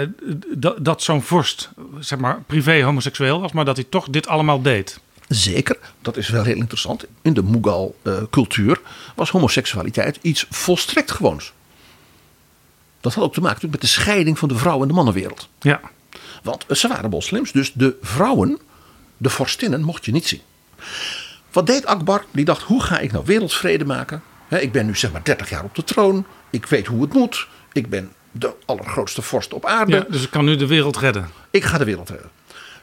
dat, dat zo'n vorst, zeg maar, privé homoseksueel was, maar dat hij toch dit allemaal deed. Zeker, dat is wel heel interessant. In de Mughal-cultuur was homoseksualiteit iets volstrekt gewoons. Dat had ook te maken met de scheiding van de vrouw- en de mannenwereld. Ja. Want ze waren moslims, dus de vrouwen, de vorstinnen, mocht je niet zien. Wat deed Akbar? Die dacht, hoe ga ik nou wereldvrede maken? ik ben nu zeg maar 30 jaar op de troon. Ik weet hoe het moet. Ik ben de allergrootste vorst op aarde. Ja, dus ik kan nu de wereld redden. Ik ga de wereld redden.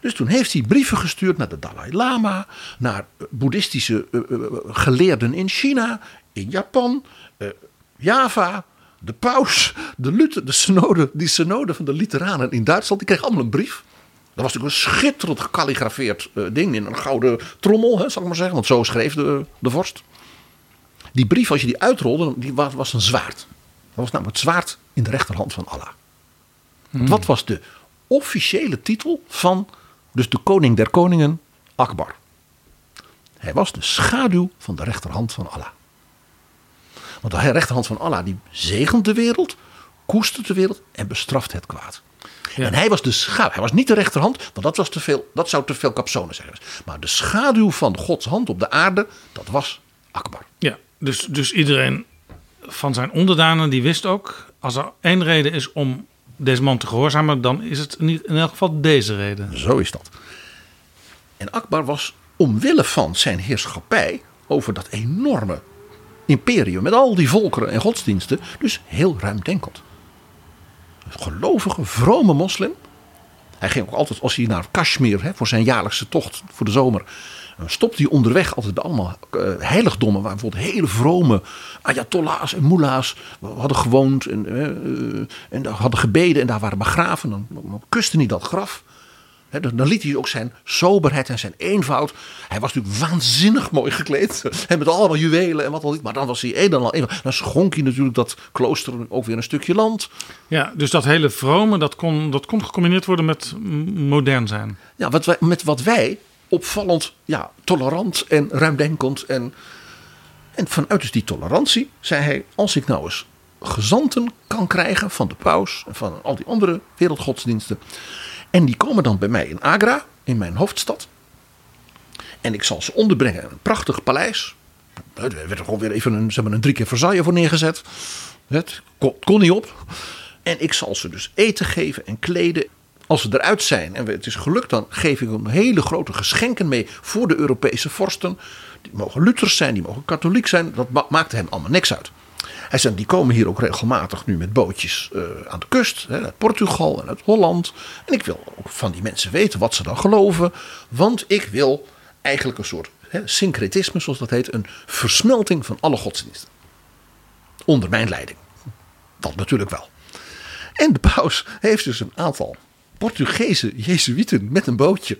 Dus toen heeft hij brieven gestuurd naar de Dalai Lama, naar boeddhistische uh, uh, geleerden in China, in Japan, uh, Java, de paus, de, Luther, de synode, die synode van de Lutheranen in Duitsland. Die kregen allemaal een brief. Dat was natuurlijk een schitterend gekalligrafeerd ding in een gouden trommel, hè, zal ik maar zeggen. Want zo schreef de, de vorst. Die brief, als je die uitrolde, die was, was een zwaard. Dat was namelijk het zwaard in de rechterhand van Allah. Hmm. Wat was de officiële titel van dus de koning der koningen, Akbar. Hij was de schaduw van de rechterhand van Allah. Want de rechterhand van Allah die zegent de wereld, koestert de wereld en bestraft het kwaad. Ja. En hij was de schaduw. Hij was niet de rechterhand, want dat, was te veel, dat zou te veel capsones zijn. Maar de schaduw van Gods hand op de aarde, dat was Akbar. Ja, dus, dus iedereen van zijn onderdanen die wist ook, als er één reden is om deze man te gehoorzamen, dan is het in elk geval deze reden. Zo is dat. En Akbar was omwille van zijn heerschappij over dat enorme imperium met al die volkeren en godsdiensten, dus heel ruimdenkend. Een gelovige, vrome moslim. Hij ging ook altijd, als hij naar Kashmir hè, voor zijn jaarlijkse tocht voor de zomer, Dan stopte hij onderweg altijd bij allemaal eh, heiligdommen. Waar bijvoorbeeld hele vrome ayatollahs en mullahs hadden gewoond. En, eh, eh, en hadden gebeden en daar waren begraven. Dan, dan kuste hij dat graf. Dan, dan liet hij ook zijn soberheid en zijn eenvoud. Hij was natuurlijk waanzinnig mooi gekleed. Met allemaal juwelen en wat al niet. Maar dan was hij een en al. Dan schonk hij natuurlijk dat klooster ook weer een stukje land. Ja, dus dat hele vrome, dat kon, dat kon gecombineerd worden met modern zijn. Ja, wat wij, met wat wij opvallend ja, tolerant en ruimdenkend. En, en vanuit dus die tolerantie zei hij: Als ik nou eens gezanten kan krijgen van de paus en van al die andere wereldgodsdiensten. En die komen dan bij mij in Agra, in mijn hoofdstad. En ik zal ze onderbrengen in een prachtig paleis. Er werd er gewoon weer even een, zeg maar, een drie keer Versailles voor neergezet. Het kon, niet op. En ik zal ze dus eten geven en kleden. Als ze eruit zijn en het is gelukt, dan geef ik hem hele grote geschenken mee voor de Europese vorsten. Die mogen Luthers zijn, die mogen katholiek zijn. Dat ma- maakte hem allemaal niks uit. Hij die komen hier ook regelmatig nu met bootjes eh, aan de kust. Hè, uit Portugal en uit Holland. En ik wil ook van die mensen weten wat ze dan geloven. Want ik wil eigenlijk een soort hè, syncretisme, zoals dat heet. Een versmelting van alle godsdiensten. Onder mijn leiding. Dat natuurlijk wel. En de paus heeft dus een aantal Portugese Jezuïeten met een bootje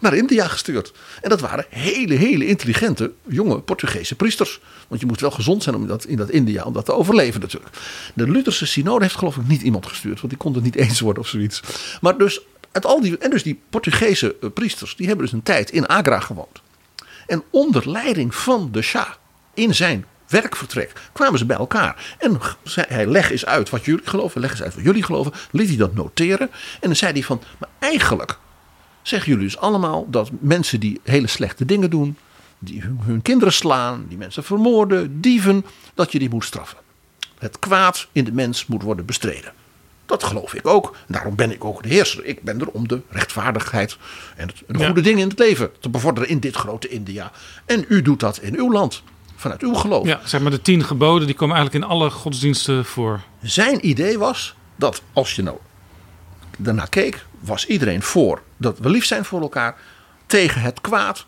naar India gestuurd. En dat waren hele, hele intelligente jonge Portugese priesters. Want je moet wel gezond zijn om dat, in dat India om dat te overleven natuurlijk. De Lutherse synode heeft geloof ik niet iemand gestuurd. Want die kon het niet eens worden of zoiets. Maar dus, uit al die, en dus die Portugese eh, priesters, die hebben dus een tijd in Agra gewoond. En onder leiding van de Shah in zijn werkvertrek kwamen ze bij elkaar. En zei hij: leg eens uit wat jullie geloven, leg eens uit wat jullie geloven. Liet hij dat noteren. En dan zei hij van: maar eigenlijk zeggen jullie dus allemaal dat mensen die hele slechte dingen doen, die hun, kinderen slaan, die mensen vermoorden, dieven, dat je die moet straffen. Het kwaad in de mens moet worden bestreden. Dat geloof ik ook. Daarom ben ik ook de heerser. Ik ben er om de rechtvaardigheid en het, Ja. goede dingen in het leven te bevorderen in dit grote India. En u doet dat in uw land, vanuit uw geloof. Ja, zeg maar de tien geboden, die komen eigenlijk in alle godsdiensten voor. Zijn idee was dat als je nou daarna keek, was iedereen voor dat we lief zijn voor elkaar, tegen het kwaad,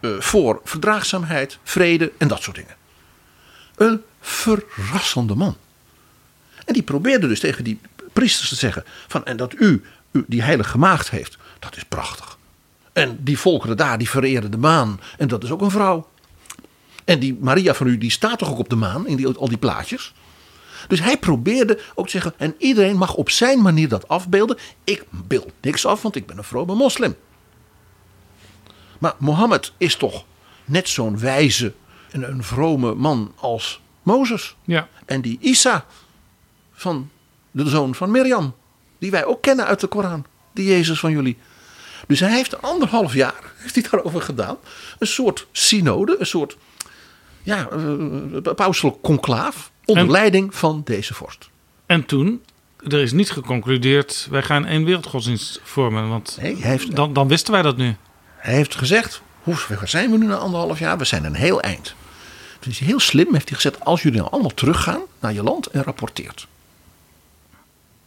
eh, voor verdraagzaamheid, vrede en dat soort dingen. Een verrassende man. En die probeerde dus tegen die priesters te zeggen: van, en dat u, u die heilige maagd heeft, dat is prachtig. En die volkeren daar, die vereren de maan, en dat is ook een vrouw. En die Maria van u, die staat toch ook op de maan in die, al die plaatjes? Dus hij probeerde ook te zeggen, en iedereen mag op zijn manier dat afbeelden. Ik beeld niks af, want ik ben een vrome moslim. Maar Mohammed is toch net zo'n wijze en een vrome man als Mozes. Ja. En die Isa van de zoon van Mirjam, die wij ook kennen uit de Koran, die Jezus van jullie. Dus hij heeft anderhalf jaar heeft hij daarover gedaan. Een soort synode, een soort ja, uh, pauselijk conclaaf onder En- leiding van deze vorst. En toen, er is niet geconcludeerd, wij gaan één wereldgodsdienst vormen. Want Nee, heeft, dan, dan wisten wij dat nu. hij heeft gezegd, hoe zijn we nu na anderhalf jaar? We zijn een heel eind. Dus heel slim heeft hij gezegd, als jullie nou allemaal teruggaan naar je land en rapporteert.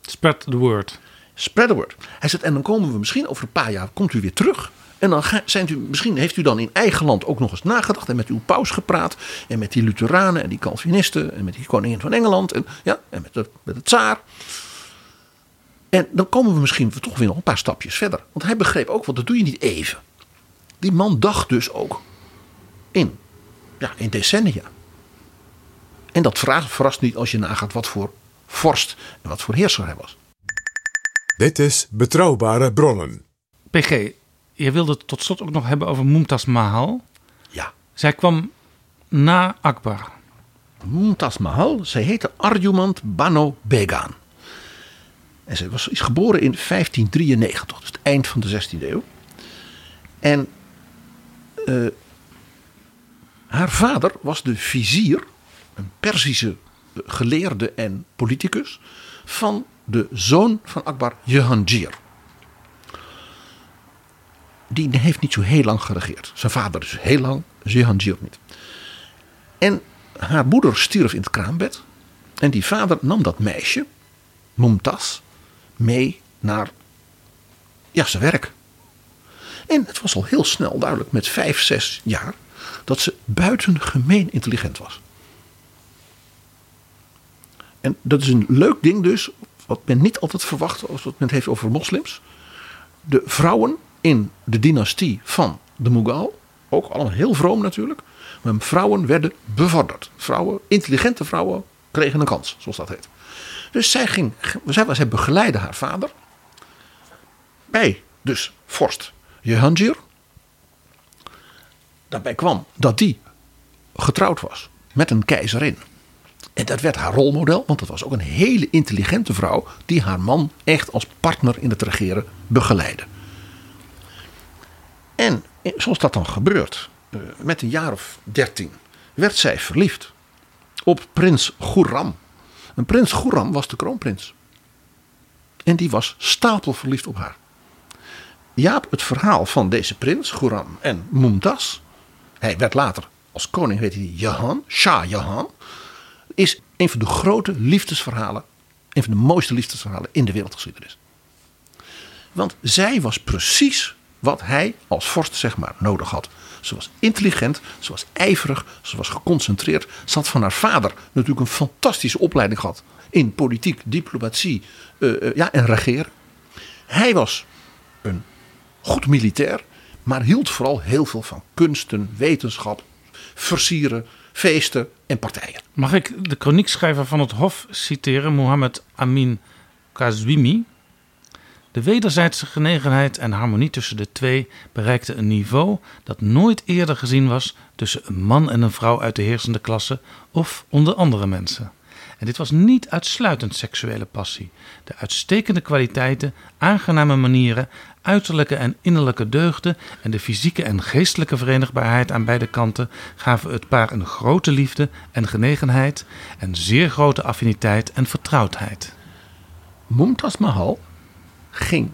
Spread the word. Spread the word. Hij zegt, en dan komen we misschien over een paar jaar, komt u weer terug. En dan zijn u, misschien heeft u dan in eigen land ook nog eens nagedacht en met uw paus gepraat. En met die Lutheranen en die Calvinisten en met die koningin van Engeland. En, ja, en met, de, met de tsaar. En dan komen we misschien toch weer nog een paar stapjes verder. Want hij begreep ook, want dat doe je niet even. Die man dacht dus ook in, ja, in decennia. En dat verrast, verrast niet als je nagaat wat voor vorst en wat voor heerser hij was. Dit is Betrouwbare Bronnen. PG, je wilde het tot slot ook nog hebben over Mumtaz Mahal. Ja. Zij kwam na Akbar. Mumtaz Mahal, zij heette Arjumand Bano Begaan. En zij was, is geboren in 1593, dus het eind van de 16e eeuw. En eh, haar vader was de vizier, een Perzische geleerde en politicus, van de zoon van Akbar, Jehangir. Die heeft niet zo heel lang geregeerd. Zijn vader is heel lang, Jehangir niet. En haar moeder stierf in het kraambed. En die vader nam dat meisje, Mumtaz, mee naar ja, zijn werk. En het was al heel snel duidelijk, met vijf, zes jaar, dat ze buitengemeen intelligent was. En dat is een leuk ding dus, wat men niet altijd verwacht als wat men heeft over moslims. De vrouwen in de dynastie van de Mughal, ook allemaal heel vroom natuurlijk, maar vrouwen werden bevorderd. Vrouwen, intelligente vrouwen kregen een kans, zoals dat heet. Dus zij, ging, zij, zij begeleidde haar vader bij dus vorst Jehangir. Daarbij kwam dat die getrouwd was met een keizerin. En dat werd haar rolmodel, want dat was ook een hele intelligente vrouw die haar man echt als partner in het regeren begeleidde. En zoals dat dan gebeurt, eh, met een jaar of dertien, werd zij verliefd op prins Khurram. En prins Khurram was de kroonprins. En die was stapelverliefd op haar. Jaap, het verhaal van deze prins, Khurram en Mumtaz. Hij werd later als koning, weet hij, Jahan, Shah Jahan. Is een van de grote liefdesverhalen, een van de mooiste liefdesverhalen in de wereldgeschiedenis. Want zij was precies wat hij als vorst zeg maar nodig had. Ze was intelligent, ze was ijverig, ze was geconcentreerd. Ze had van haar vader natuurlijk een fantastische opleiding gehad in politiek, diplomatie uh, ja, en regeren. Hij was een goed militair, maar hield vooral heel veel van kunsten, wetenschap, versieren, feesten en partijen. Mag ik de kroniekschrijver van het Hof citeren, Mohammed Amin Kazwimi? De wederzijdse genegenheid en harmonie tussen de twee bereikte een niveau dat nooit eerder gezien was tussen een man en een vrouw uit de heersende klasse of onder andere mensen. En dit was niet uitsluitend seksuele passie. De uitstekende kwaliteiten, aangename manieren, uiterlijke en innerlijke deugden en de fysieke en geestelijke verenigbaarheid aan beide kanten gaven het paar een grote liefde en genegenheid en zeer grote affiniteit en vertrouwdheid. Mumtaz Mahal ging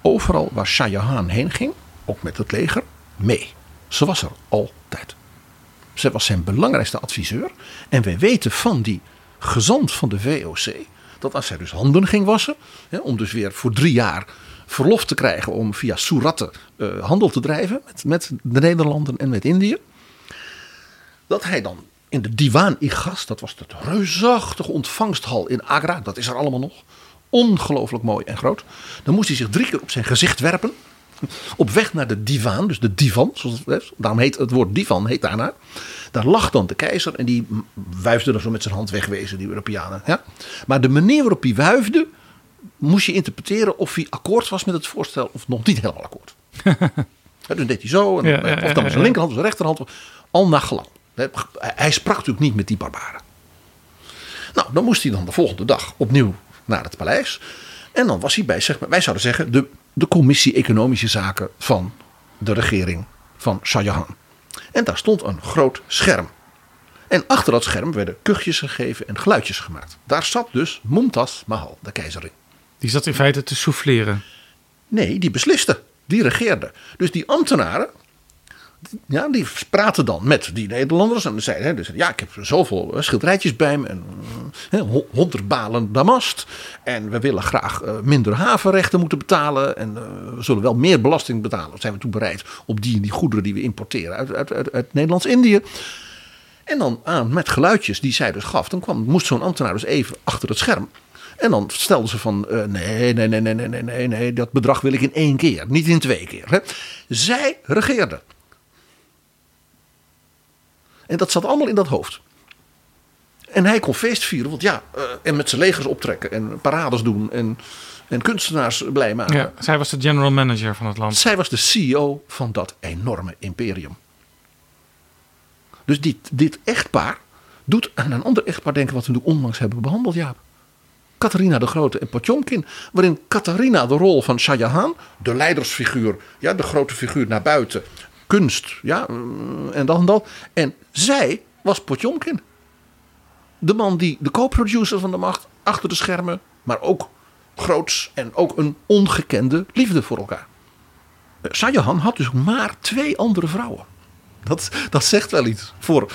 overal waar Shah Jahan heen ging, ook met het leger, mee. Ze was er altijd. Ze was zijn belangrijkste adviseur. En wij weten van die gezant van de VOC dat als hij dus handen ging wassen, hè, om dus weer voor drie jaar verlof te krijgen om via Soeratten uh, handel te drijven met, met de Nederlanden en met Indië, dat hij dan in de Diwan i Gas, dat was het reusachtige ontvangsthal in Agra, dat is er allemaal nog, ongelooflijk mooi en groot. Dan moest hij zich drie keer op zijn gezicht werpen. Op weg naar de divan, dus de divan, zoals het, daarom heet het woord divan, heet daarna. Daar lag dan de keizer en die wuifde er zo met zijn hand wegwezen, die Europeanen. Ja? Maar de manier waarop hij wuifde, moest je interpreteren of hij akkoord was met het voorstel of nog niet helemaal akkoord. ja, dus deed hij zo, en, ja, ja, of dan met zijn linkerhand of zijn rechterhand, al naar gelang. Hij sprak natuurlijk niet met die barbaren. Nou, dan moest hij dan de volgende dag opnieuw naar het paleis. En dan was hij bij, zeg maar, wij zouden zeggen, de, de commissie Economische Zaken van de regering van Shah Jahan. En daar stond een groot scherm. En achter dat scherm werden kuchjes gegeven en geluidjes gemaakt. Daar zat dus Mumtaz Mahal, de keizerin. Die zat in feite te souffleren. Nee, die besliste. Die regeerde. Dus die ambtenaren, ja, die praten dan met die Nederlanders. En zeiden, dus, ja, ik heb zoveel eh, schilderijtjes bij me. En honderd balen damast. En we willen graag uh, minder havenrechten moeten betalen. En we zullen wel meer belasting betalen. Zijn we toe bereid op die en die goederen die we importeren uit, uit, uit, uit Nederlands-Indië. En dan aan met geluidjes die zij dus gaf. Dan kwam, moest zo'n ambtenaar dus even achter het scherm. En dan stelden ze van, uh, nee, nee, nee, nee, nee, nee, nee, dat bedrag wil ik in één keer, niet in twee keer. Hè. Zij regeerden. En dat zat allemaal in dat hoofd. En hij kon feest vieren, want ja, uh, en met zijn legers optrekken en parades doen en, en kunstenaars blij maken. Ja, zij was de general manager van het land. Zij was de CEO van dat enorme imperium. Dus dit, dit echtpaar doet aan een ander echtpaar denken wat we nu onlangs hebben behandeld, Jaap. Catharina de Grote en Potjomkin. Waarin Catharina de rol van Shah Jahan, de leidersfiguur, ja, de grote figuur naar buiten, kunst, ja, en dan dat. En zij was Potjomkin. De man die de co-producer van de macht, achter de schermen, maar ook groots en ook een ongekende liefde voor elkaar. Shah Jahan had dus maar twee andere vrouwen. Dat, dat zegt wel iets voor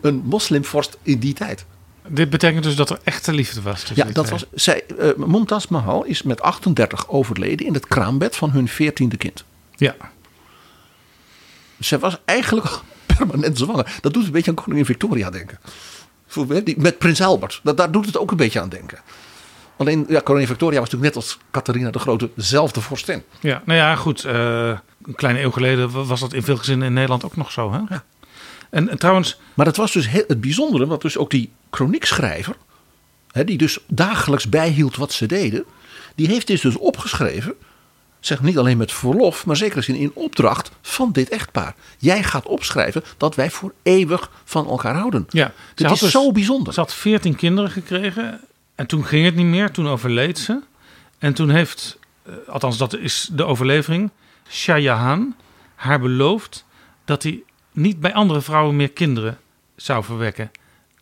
een moslimvorst in die tijd. Dit betekent dus dat er echte liefde was. Ja, dat was. Zij, uh, Mumtaz Mahal is met 38 overleden in het kraambed van hun 14e kind. Ja. Zij was eigenlijk permanent zwanger. Dat doet een beetje aan koningin Victoria denken. Met prins Albert. Dat, daar doet het ook een beetje aan denken. Alleen, ja, koningin Victoria was natuurlijk net als Catharina de Grote dezelfde vorstin. Ja, nou ja, goed. eh, een kleine eeuw geleden wa- was dat in veel gezinnen in Nederland ook nog zo. Hè? En, en trouwens, Maar het was dus heel, het bijzondere, want dus ook die chroniekschrijver, hè, die dus dagelijks bijhield wat ze deden, die heeft dit dus opgeschreven, zeg niet alleen met verlof, maar zeker in, in opdracht van dit echtpaar. Jij gaat opschrijven dat wij voor eeuwig van elkaar houden. ja, Dit is dus- zo bijzonder. Ze had veertien kinderen gekregen. En toen ging het niet meer. Toen overleed ze. En toen heeft, eh, althans dat is de overlevering, Shah Jahan haar beloofd dat hij niet bij andere vrouwen meer kinderen zou verwekken.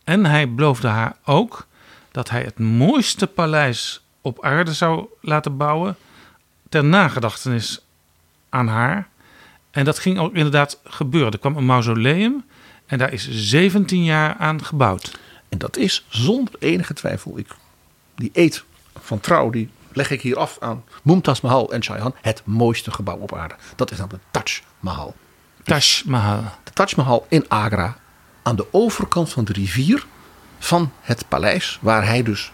En hij beloofde haar ook dat hij het mooiste paleis op aarde zou laten bouwen ter nagedachtenis aan haar. En dat ging ook inderdaad gebeuren. Er kwam een mausoleum en daar is 17 jaar aan gebouwd. En dat is zonder enige twijfel. Ik, die eet van trouw, die leg ik hier af aan Mumtaz Mahal en Shah Jahan. Het mooiste gebouw op aarde. Dat is namelijk Taj Mahal. Taj Mahal. De Taj Mahal in Agra. Aan de overkant van de rivier van het paleis waar hij dus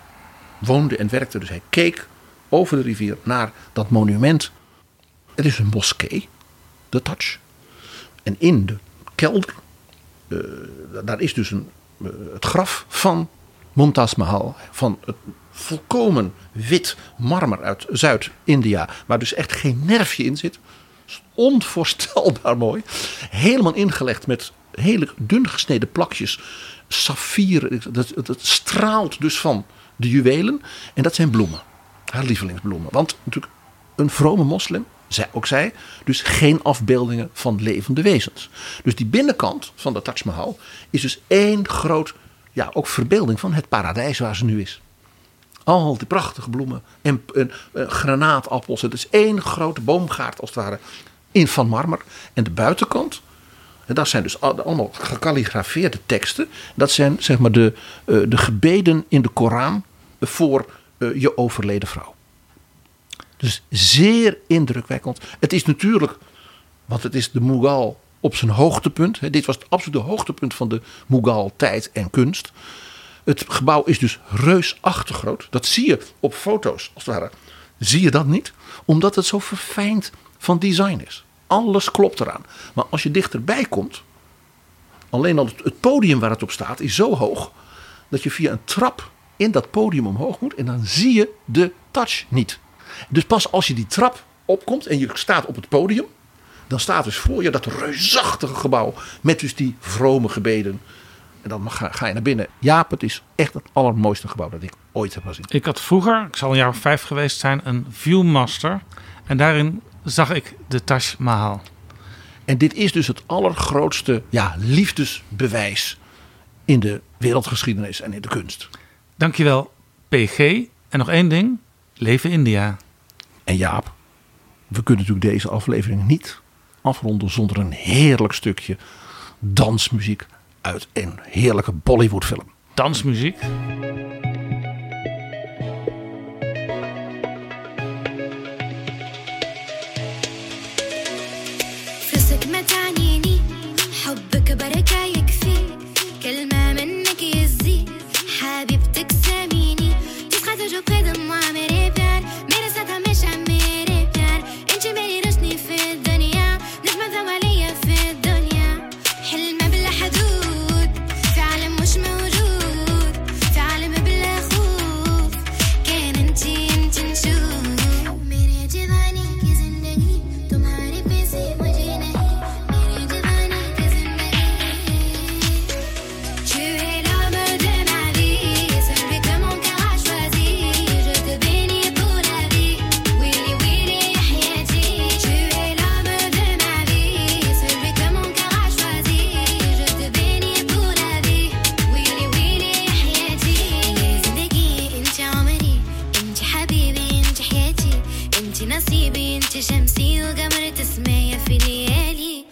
woonde en werkte. Dus hij keek over de rivier naar dat monument. Het is een moskee, de Taj. En in de kelder, eh, daar is dus een, eh, het graf van Mumtaz Mahal. Van het volkomen wit marmer uit Zuid-India. Waar dus echt geen nerfje in zit. Onvoorstelbaar mooi. Helemaal ingelegd met hele dun gesneden plakjes. Saffieren. Dat, dat, dat straalt dus van de juwelen. En dat zijn bloemen. Haar lievelingsbloemen. Want natuurlijk een vrome moslim. Zij, ook zij. Dus geen afbeeldingen van levende wezens. Dus die binnenkant van de Taj Mahal is dus één groot. Ja, ook verbeelding van het paradijs waar ze nu is. Al die prachtige bloemen en, en, granaatappels. Het is één grote boomgaard als het ware in van marmer. En de buitenkant, en dat zijn dus al- allemaal gekalligrafeerde teksten. Dat zijn zeg maar de, eh, de gebeden in de Koran voor eh, je overleden vrouw. Dus zeer indrukwekkend. Het is natuurlijk, want het is de Mughal op zijn hoogtepunt. Dit was het absolute hoogtepunt van de Mughal tijd en kunst. Het gebouw is dus reusachtig groot. Dat zie je op foto's, als het ware. Zie je dat niet? Omdat het zo verfijnd van design is. Alles klopt eraan. Maar als je dichterbij komt, alleen al het podium waar het op staat is zo hoog dat je via een trap in dat podium omhoog moet en dan zie je de touch niet. Dus pas als je die trap opkomt en je staat op het podium, dan staat dus voor je dat reusachtige gebouw met dus die vrome gebeden. En dan ga, ga je naar binnen. Jaap, het is echt het allermooiste gebouw dat ik ooit heb gezien. Ik had vroeger, ik zal een jaar of vijf geweest zijn, een Viewmaster. En daarin zag ik de Taj Mahal. En dit is dus het allergrootste ja, liefdesbewijs in de wereldgeschiedenis en in de kunst. Dankjewel, PG. En nog één ding. Leven India. En Jaap, we kunnen natuurlijk deze aflevering niet afronden zonder een heerlijk stukje dansmuziek uit een heerlijke Bollywoodfilm. Dansmuziek.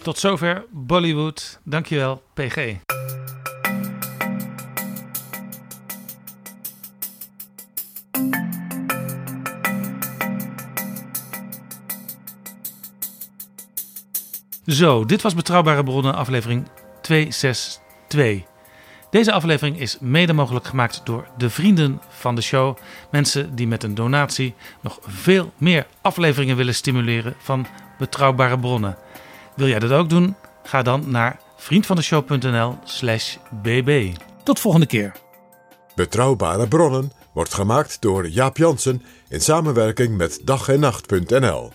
Tot zover Bollywood. Dankjewel, PG. Zo, dit was Betrouwbare Bronnen, aflevering 262. Deze aflevering is mede mogelijk gemaakt door de vrienden van de show. Mensen die met een donatie nog veel meer afleveringen willen stimuleren van Betrouwbare Bronnen. Wil jij dat ook doen? Ga dan naar vriendvandeshow.nl/slash bb. Tot volgende keer. Betrouwbare bronnen wordt gemaakt door Jaap Jansen in samenwerking met dag en nacht.nl.